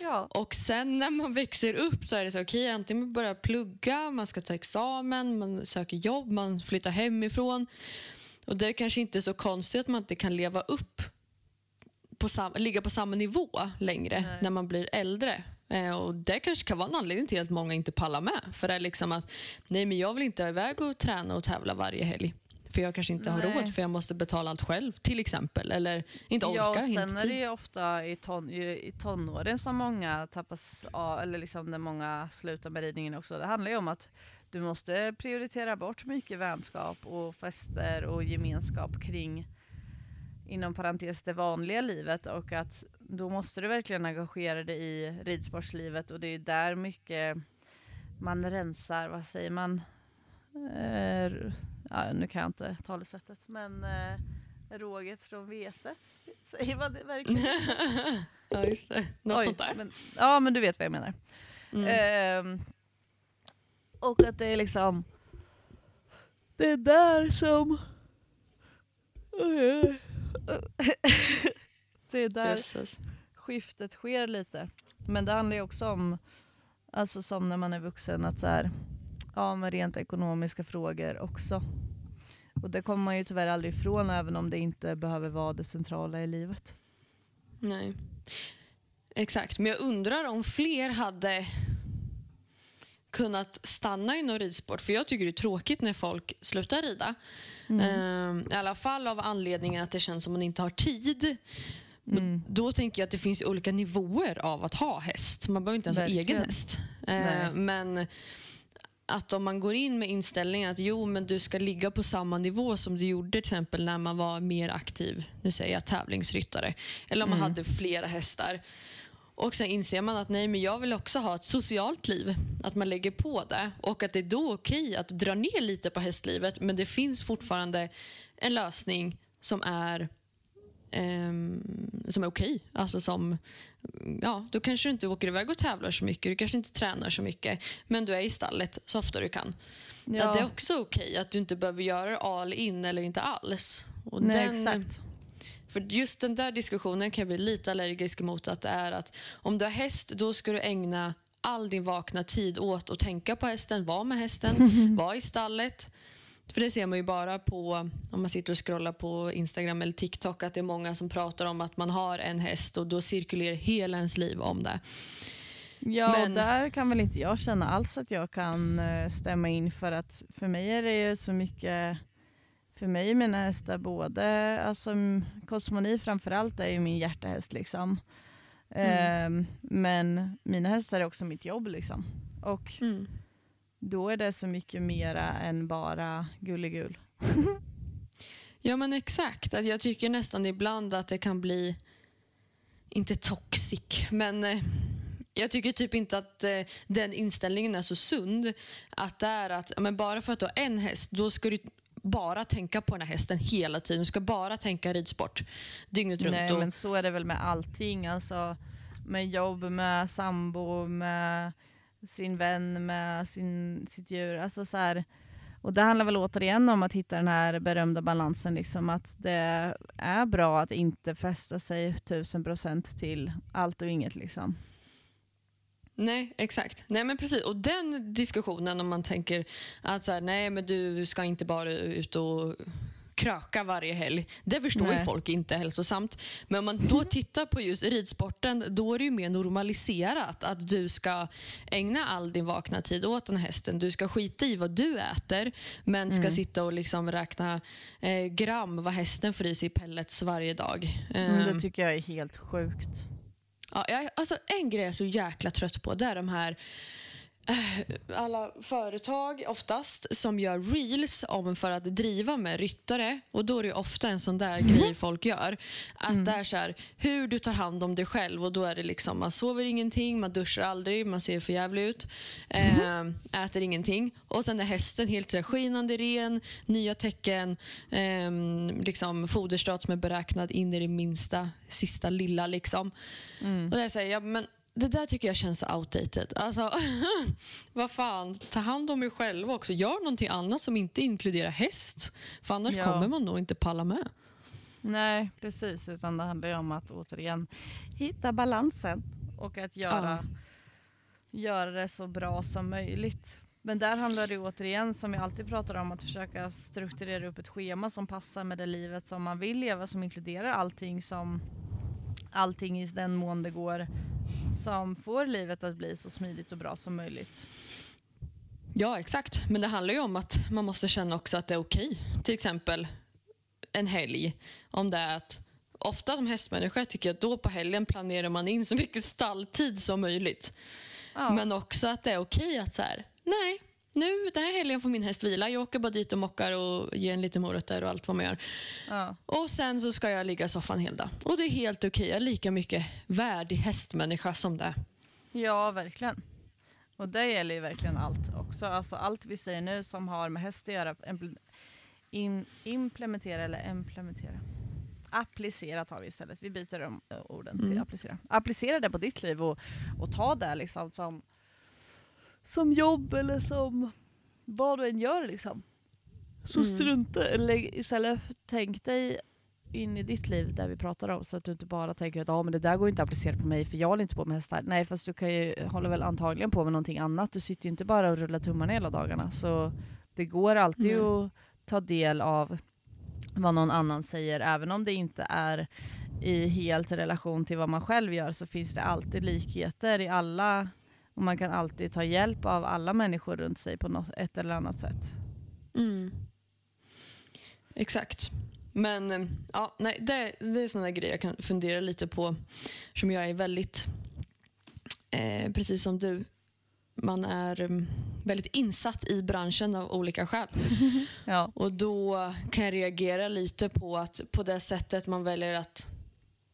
Ja. Och sen när man växer upp så är det så okej, antingen man börjar plugga, man ska ta examen, man söker jobb, man flyttar hemifrån. Och det är kanske inte så konstigt att man inte kan leva upp på sam- ligga på samma nivå längre Nej. när man blir äldre. Eh, och Det kanske kan vara en anledning till att många inte pallar med. För det är liksom att nej men jag vill inte iväg och träna och tävla varje helg. För jag kanske inte har Nej. råd för jag måste betala allt själv till exempel. Eller inte orkar, ja, och inte sen är tid. det ju ofta i, ton, i tonåren som många tappas av, eller liksom när många slutar med ridningen också. Det handlar ju om att du måste prioritera bort mycket vänskap och fester och gemenskap kring inom parentes det vanliga livet och att då måste du verkligen engagera dig i ridsportslivet och det är där mycket man rensar, vad säger man? Eh, ja, nu kan jag inte talesättet men eh, råget från vetet. Säger man det verkligen? ja, just det. Något Oj, sånt där. Men, ja men du vet vad jag menar. Mm. Ehm, och att det är liksom det är där som det är där Jösses. skiftet sker lite. Men det handlar ju också om, alltså som när man är vuxen, att så här, ja med rent ekonomiska frågor också. Och det kommer man ju tyvärr aldrig ifrån även om det inte behöver vara det centrala i livet. Nej. Exakt, men jag undrar om fler hade kunnat stanna inom ridsport. För jag tycker det är tråkigt när folk slutar rida. Ehm, I alla fall av anledningen att det känns som man inte har tid. Mm. Då tänker jag att det finns olika nivåer av att ha häst. Man behöver inte ens ha egen Verkligen. häst. Eh, men att om man går in med inställningen att jo, men du ska ligga på samma nivå som du gjorde till exempel när man var mer aktiv, nu säger jag tävlingsryttare, eller om man Mm. hade flera hästar. Och sen inser man att nej, men jag vill också ha ett socialt liv, att man lägger på det och att det är då okej att dra ner lite på hästlivet men det finns fortfarande en lösning som är ehm, som är okej. Alltså som, ja, då kanske du inte åker iväg och tävlar så mycket, du kanske inte tränar så mycket, men du är i stallet så ofta du kan. Ja. det är också okej att du inte behöver göra all in eller inte alls. Och Nej, den, exakt. För just den där diskussionen kan jag bli lite allergisk mot att det är att om du har häst då ska du ägna all din vakna tid åt att tänka på hästen, vara med hästen, vara i stallet. För det ser man ju bara på, om man sitter och scrollar på Instagram eller TikTok, att det är många som pratar om att man har en häst och då cirkulerar hela ens liv om det. Ja, Men- och där kan väl inte jag känna alls att jag kan eh, stämma in för att för mig är det ju så mycket för mig är mina hästar både, alltså Cosmoni framförallt är ju min hjärtehäst liksom. Ehm, men mina hästar är också mitt jobb liksom. Och Mm. Då är det så mycket mera än bara gulligull. Ja men exakt. Att jag tycker nästan ibland att det kan bli, inte toxic, men eh, jag tycker typ inte att eh, den inställningen är så sund. Att det är att men bara för att du har en häst, då ska du bara tänka på den här hästen hela tiden. Du ska bara tänka ridsport dygnet runt. Nej men så är det väl med allting. Alltså, med jobb, med sambo, med sin vän, med sin, sitt djur. Alltså så här, Och det handlar väl återigen om att hitta den här berömda balansen, liksom att det är bra att inte fästa sig tusen procent till allt och inget. Liksom. Nej, exakt. Nej, men precis. Och den diskussionen om man tänker att så här, nej, men du ska inte bara ut och kröka varje helg. Det förstår ju Nej. folk inte är hälsosamt. Men om man då tittar på just ridsporten, då är det ju mer normaliserat att du ska ägna all din vakna tid åt den här hästen. Du ska skita i vad du äter, men ska Mm. sitta och liksom räkna eh, gram vad hästen får i sig i pellets varje dag. Mm, Ehm, det tycker jag är helt sjukt. Ja, jag, alltså en grej jag är så jäkla trött på det är de här alla företag oftast som gör reels om för att driva med ryttare och då är det ofta en sån där grej folk gör. Att det är så här, hur du tar hand om dig själv och då är det liksom man sover ingenting, man duschar aldrig, man ser för jävligt ut, eh, äter ingenting och sen är hästen helt så här skinande ren, nya tecken, eh, liksom foderstat som är beräknad in i det minsta, sista lilla liksom. Och där säger jag, men det där tycker jag känns outdated. Alltså, vad fan, ta hand om er själva också. Gör någonting annat som inte inkluderar häst. För annars Ja. kommer man nog inte palla med. Nej, precis. Utan det handlar ju om att återigen hitta balansen och att göra, göra det så bra som möjligt. Men där handlar det återigen, som vi alltid pratar om, att försöka strukturera upp ett schema som passar med det livet som man vill leva, som inkluderar allting som allting i den mån det går som får livet att bli så smidigt och bra som möjligt. Ja, exakt. Men det handlar ju om att man måste känna också att det är okej. Till exempel en helg. Om det är att Ofta som hästmänniska tycker jag att då på helgen planerar man in så mycket stalltid som möjligt. Ja. Men också att det är okej att så här, nej, nu den här helgen får min häst vila. Jag åker bara dit och mockar och ger en lite morötter och allt vad man gör. ja. Och sen så ska jag ligga i soffan hela dagen. Och det är helt okej. Jag är lika mycket värdig hästmänniska som det. Ja, verkligen. Och det gäller ju verkligen allt också. Alltså allt vi säger nu som har med häst att göra, in, implementera eller implementera. Applicera tar vi istället. Vi byter om eh, orden till Mm. applicera. Applicera det på ditt liv och, och ta det liksom som, som jobb eller som vad du än gör liksom. Så Mm. strunta, eller istället tänk dig in i ditt liv där vi pratar om så att du inte bara tänker att ah, men det där går inte att applicera på mig för jag håller inte på med hästar. Nej fast du kan ju, håller väl antagligen på med någonting annat. Du sitter ju inte bara och rullar tummarna hela dagarna. Så det går alltid Nej. att ta del av vad någon annan säger även om det inte är i helt relation till vad man själv gör så finns det alltid likheter i alla och man kan alltid ta hjälp av alla människor runt sig på något, ett eller annat sätt. Mm. Exakt. Men eh, ja, nej, det, det är sådana grejer jag kan fundera lite på. Som jag är väldigt, eh, precis som du, man är mm, väldigt insatt i branschen av olika skäl. Ja. Och då kan jag reagera lite på att på det sättet man väljer att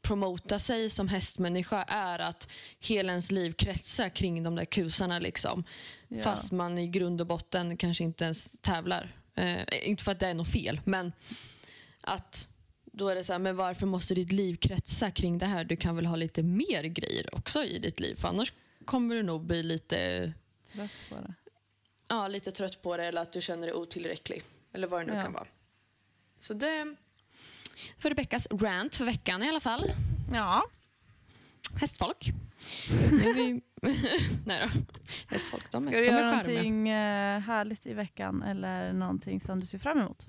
promota sig som hästmänniska är att hela ens liv kretsar kring de där kusarna. Liksom. Ja. Fast man i grund och botten kanske inte ens tävlar. Eh, inte för att det är något fel, men att då är det så här, men varför måste ditt liv kretsa kring det här? Du kan väl ha lite mer grejer också i ditt liv, för annars kommer du nog bli lite, Trött på det. ja, lite trött på det eller att du känner dig otillräcklig. Eller vad det nu Ja. kan vara. Så det var Rebeckas rant för veckan i alla fall. Ja. Hästfolk. Vi... Nej då. Hästfolk, de, Ska är- du de göra är någonting eh, härligt i veckan eller någonting som du ser fram emot?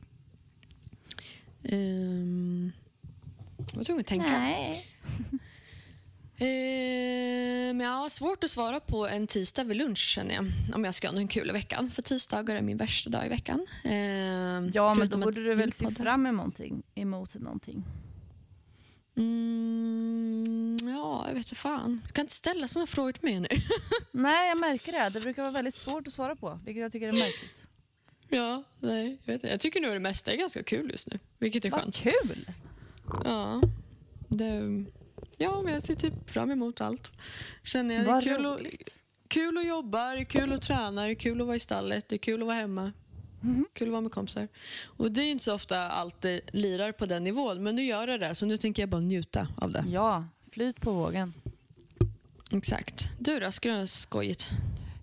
Um, jag var tvungen att tänka. Nej. Ehm, ja, svårt att svara på en tisdag vid lunch känner jag. Om jag ska ha någon kul i veckan. För tisdagar är min värsta dag i veckan. Ehm, Ja, men då borde du väl se fram emot någonting, emot någonting. Mm, ja, jag vet inte fan. Du kan inte ställa sådana frågor till mig nu. Nej, jag märker det. Det brukar vara väldigt svårt att svara på, vilket jag tycker är märkligt. ja, nej, jag, vet inte. jag tycker nog det mesta är ganska kul just nu. Vilket är Vad skönt. kul! Ja, det, ja, men jag ser typ fram emot allt. Känner jag. Det är Vad kul att, roligt. kul att jobba, det är kul att träna, det är kul att vara i stallet, det är kul att vara hemma. Mhm. Kul att vara med kompisar. Och det är ju inte så ofta allt det lirar på den nivån, men nu gör det det. Så nu tänker jag bara njuta av det. Ja, flyt på vågen. Exakt. Du då, ska du ha skojigt?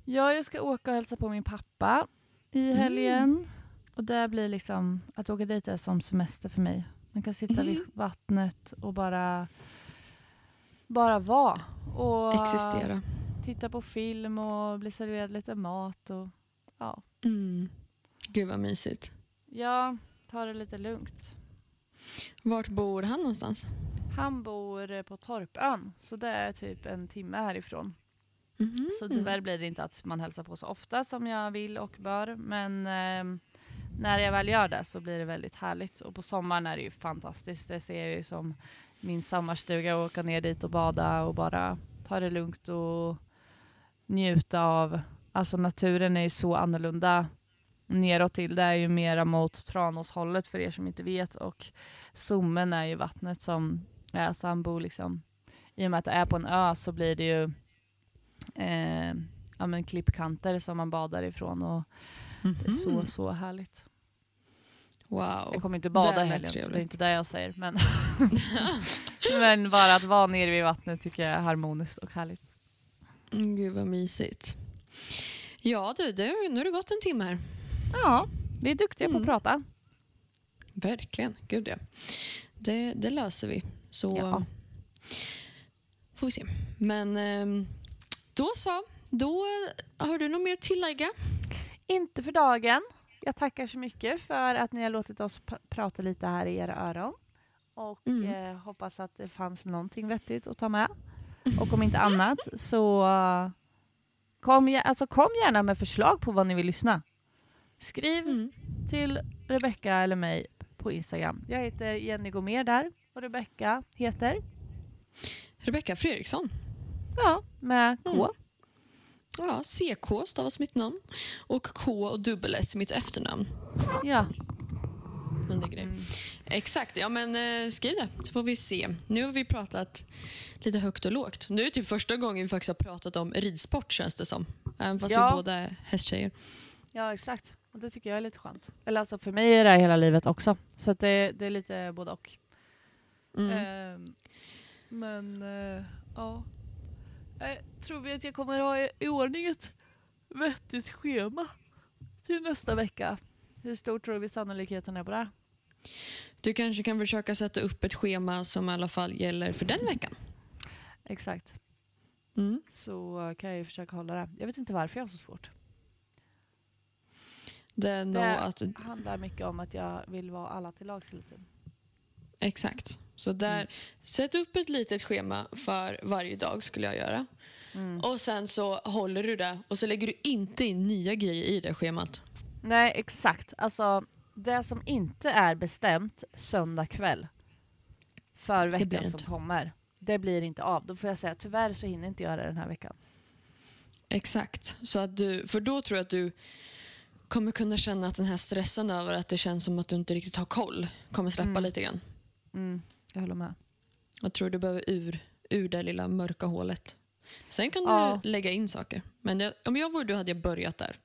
Ja, jag ska åka och hälsa på min pappa i helgen. Och det blir liksom, att åka dit är som semester för mig. Man kan sitta vid Mhm. vattnet och bara, bara vara. Och Existera. titta på film och bli serverad lite mat. Och, ja. Mm. Gud vad mysigt. ja, ta det lite lugnt. Vart bor han någonstans? Han bor eh, på Torpön, så det är typ en timme härifrån. Mhm. Så tyvärr blir det inte att man hälsar på så ofta som jag vill och bör. Men ehm, när jag väl gör det så blir det väldigt härligt. Och på sommaren är det ju fantastiskt. Det ser jag ju som min sommarstuga. Åka ner dit och bada och bara ta det lugnt och njuta av. Alltså naturen är så annorlunda neråt till. Det är ju mera mot Tranåshållet för er som inte vet. Och Sommen är ju vattnet som är så han bor liksom. I och med att det är på en ö så blir det ju eh, ja, men klippkanter som man badar ifrån och det är så, så härligt. Wow. Jag kommer inte bada i helgen så det är inte det jag säger. Men, men bara att vara nere vid vattnet tycker jag är harmoniskt och härligt. Mm, Gud vad mysigt. Ja du, det, nu har det gått en timme här. Ja, vi är duktiga på Mm. att prata. Verkligen, gud ja. Det, det löser vi. Så Ja. får vi se. Men ehm, då så. Då har du något mer att tillägga? Inte för dagen. Jag tackar så mycket för att ni har låtit oss prata lite här i era öron. Och Mm. eh, hoppas att det fanns någonting vettigt att ta med. Och om inte annat så kom, alltså, kom gärna med förslag på vad ni vill lyssna. Skriv Mm. till Rebecka eller mig på Instagram. Jag heter Jenny Gomer där och Rebecka heter, Rebecka Fredriksson. ja, med K. Mm. Ja, CK stavas mitt namn. Och K och dubbel S mitt efternamn. Ja. Mm. Exakt, ja men eh, skriv det så får vi se. Nu har vi pratat lite högt och lågt. Nu är det typ första gången vi faktiskt har pratat om ridsport känns det som. Även fast Ja. vi båda är hästtjejer. ja, exakt. Och det tycker jag är lite skönt. Eller alltså för mig är det här hela livet också. Så det, det är lite både och. Mm. Ehm, men eh, ja. Jag tror vi att jag kommer ha i, ordning ett vettigt schema till nästa vecka. Hur stor tror vi sannolikheten är på det? Du kanske kan försöka sätta upp ett schema som i alla fall gäller för den veckan. Exakt. Mm. Så kan jag ju försöka hålla det. Jag vet inte varför jag har så svårt. Det är nog Det att, handlar mycket om att jag vill vara alla till lags hela tiden. Exakt. Så där, Mm. sätt upp ett litet schema för varje dag skulle jag göra. Mm. Och sen så håller du det och så lägger du inte in nya grejer i det schemat. Nej, exakt. Alltså, det som inte är bestämt söndag kväll för veckan som kommer, det blir inte av. Då får jag säga tyvärr så hinner inte göra det den här veckan. Exakt. Så att du, för då tror jag att du kommer kunna känna att den här stressen över att det känns som att du inte riktigt har koll kommer släppa Mm. lite grann. Mm, jag håller med. Jag tror du behöver ur, ur det lilla mörka hålet. Sen kan Ja. du lägga in saker. Men jag, om jag vore du hade jag börjat där.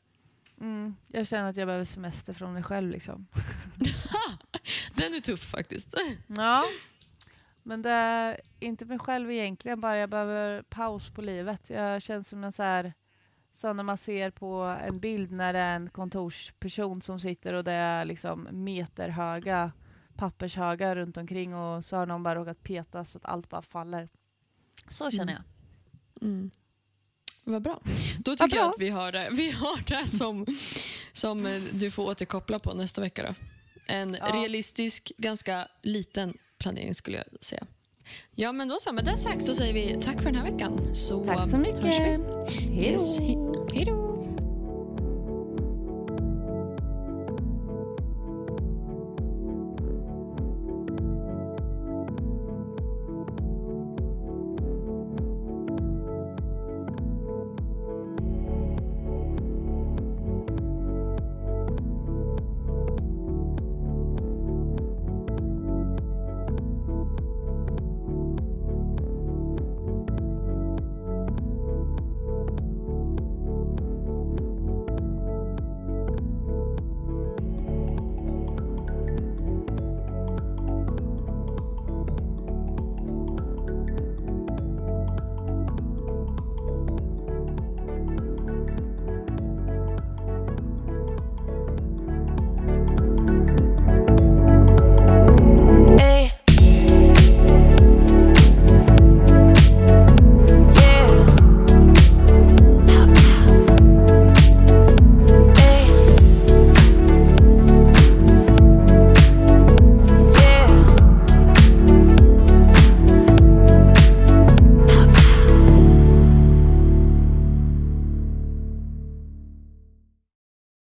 Mm, jag känner att jag behöver semester från mig själv. Liksom. Den är tuff faktiskt. Ja, men det är inte mig själv egentligen, bara jag behöver paus på livet. Jag känns som en så här, så när man ser på en bild när det är en kontorsperson som sitter och det är liksom meterhöga pappershögar runt omkring och så har någon bara råkat peta så att allt bara faller. Så känner Mm. jag. Mm. Vad bra. Då tycker jag bra. att vi har det, vi har det som, som eh, du får återkoppla på nästa vecka. Då. En Ja. realistisk, ganska liten planering skulle jag säga. Ja men då så, med det sagt så säger vi tack för den här veckan. Så Tack så mycket. Hej Yes, då. he- hej då.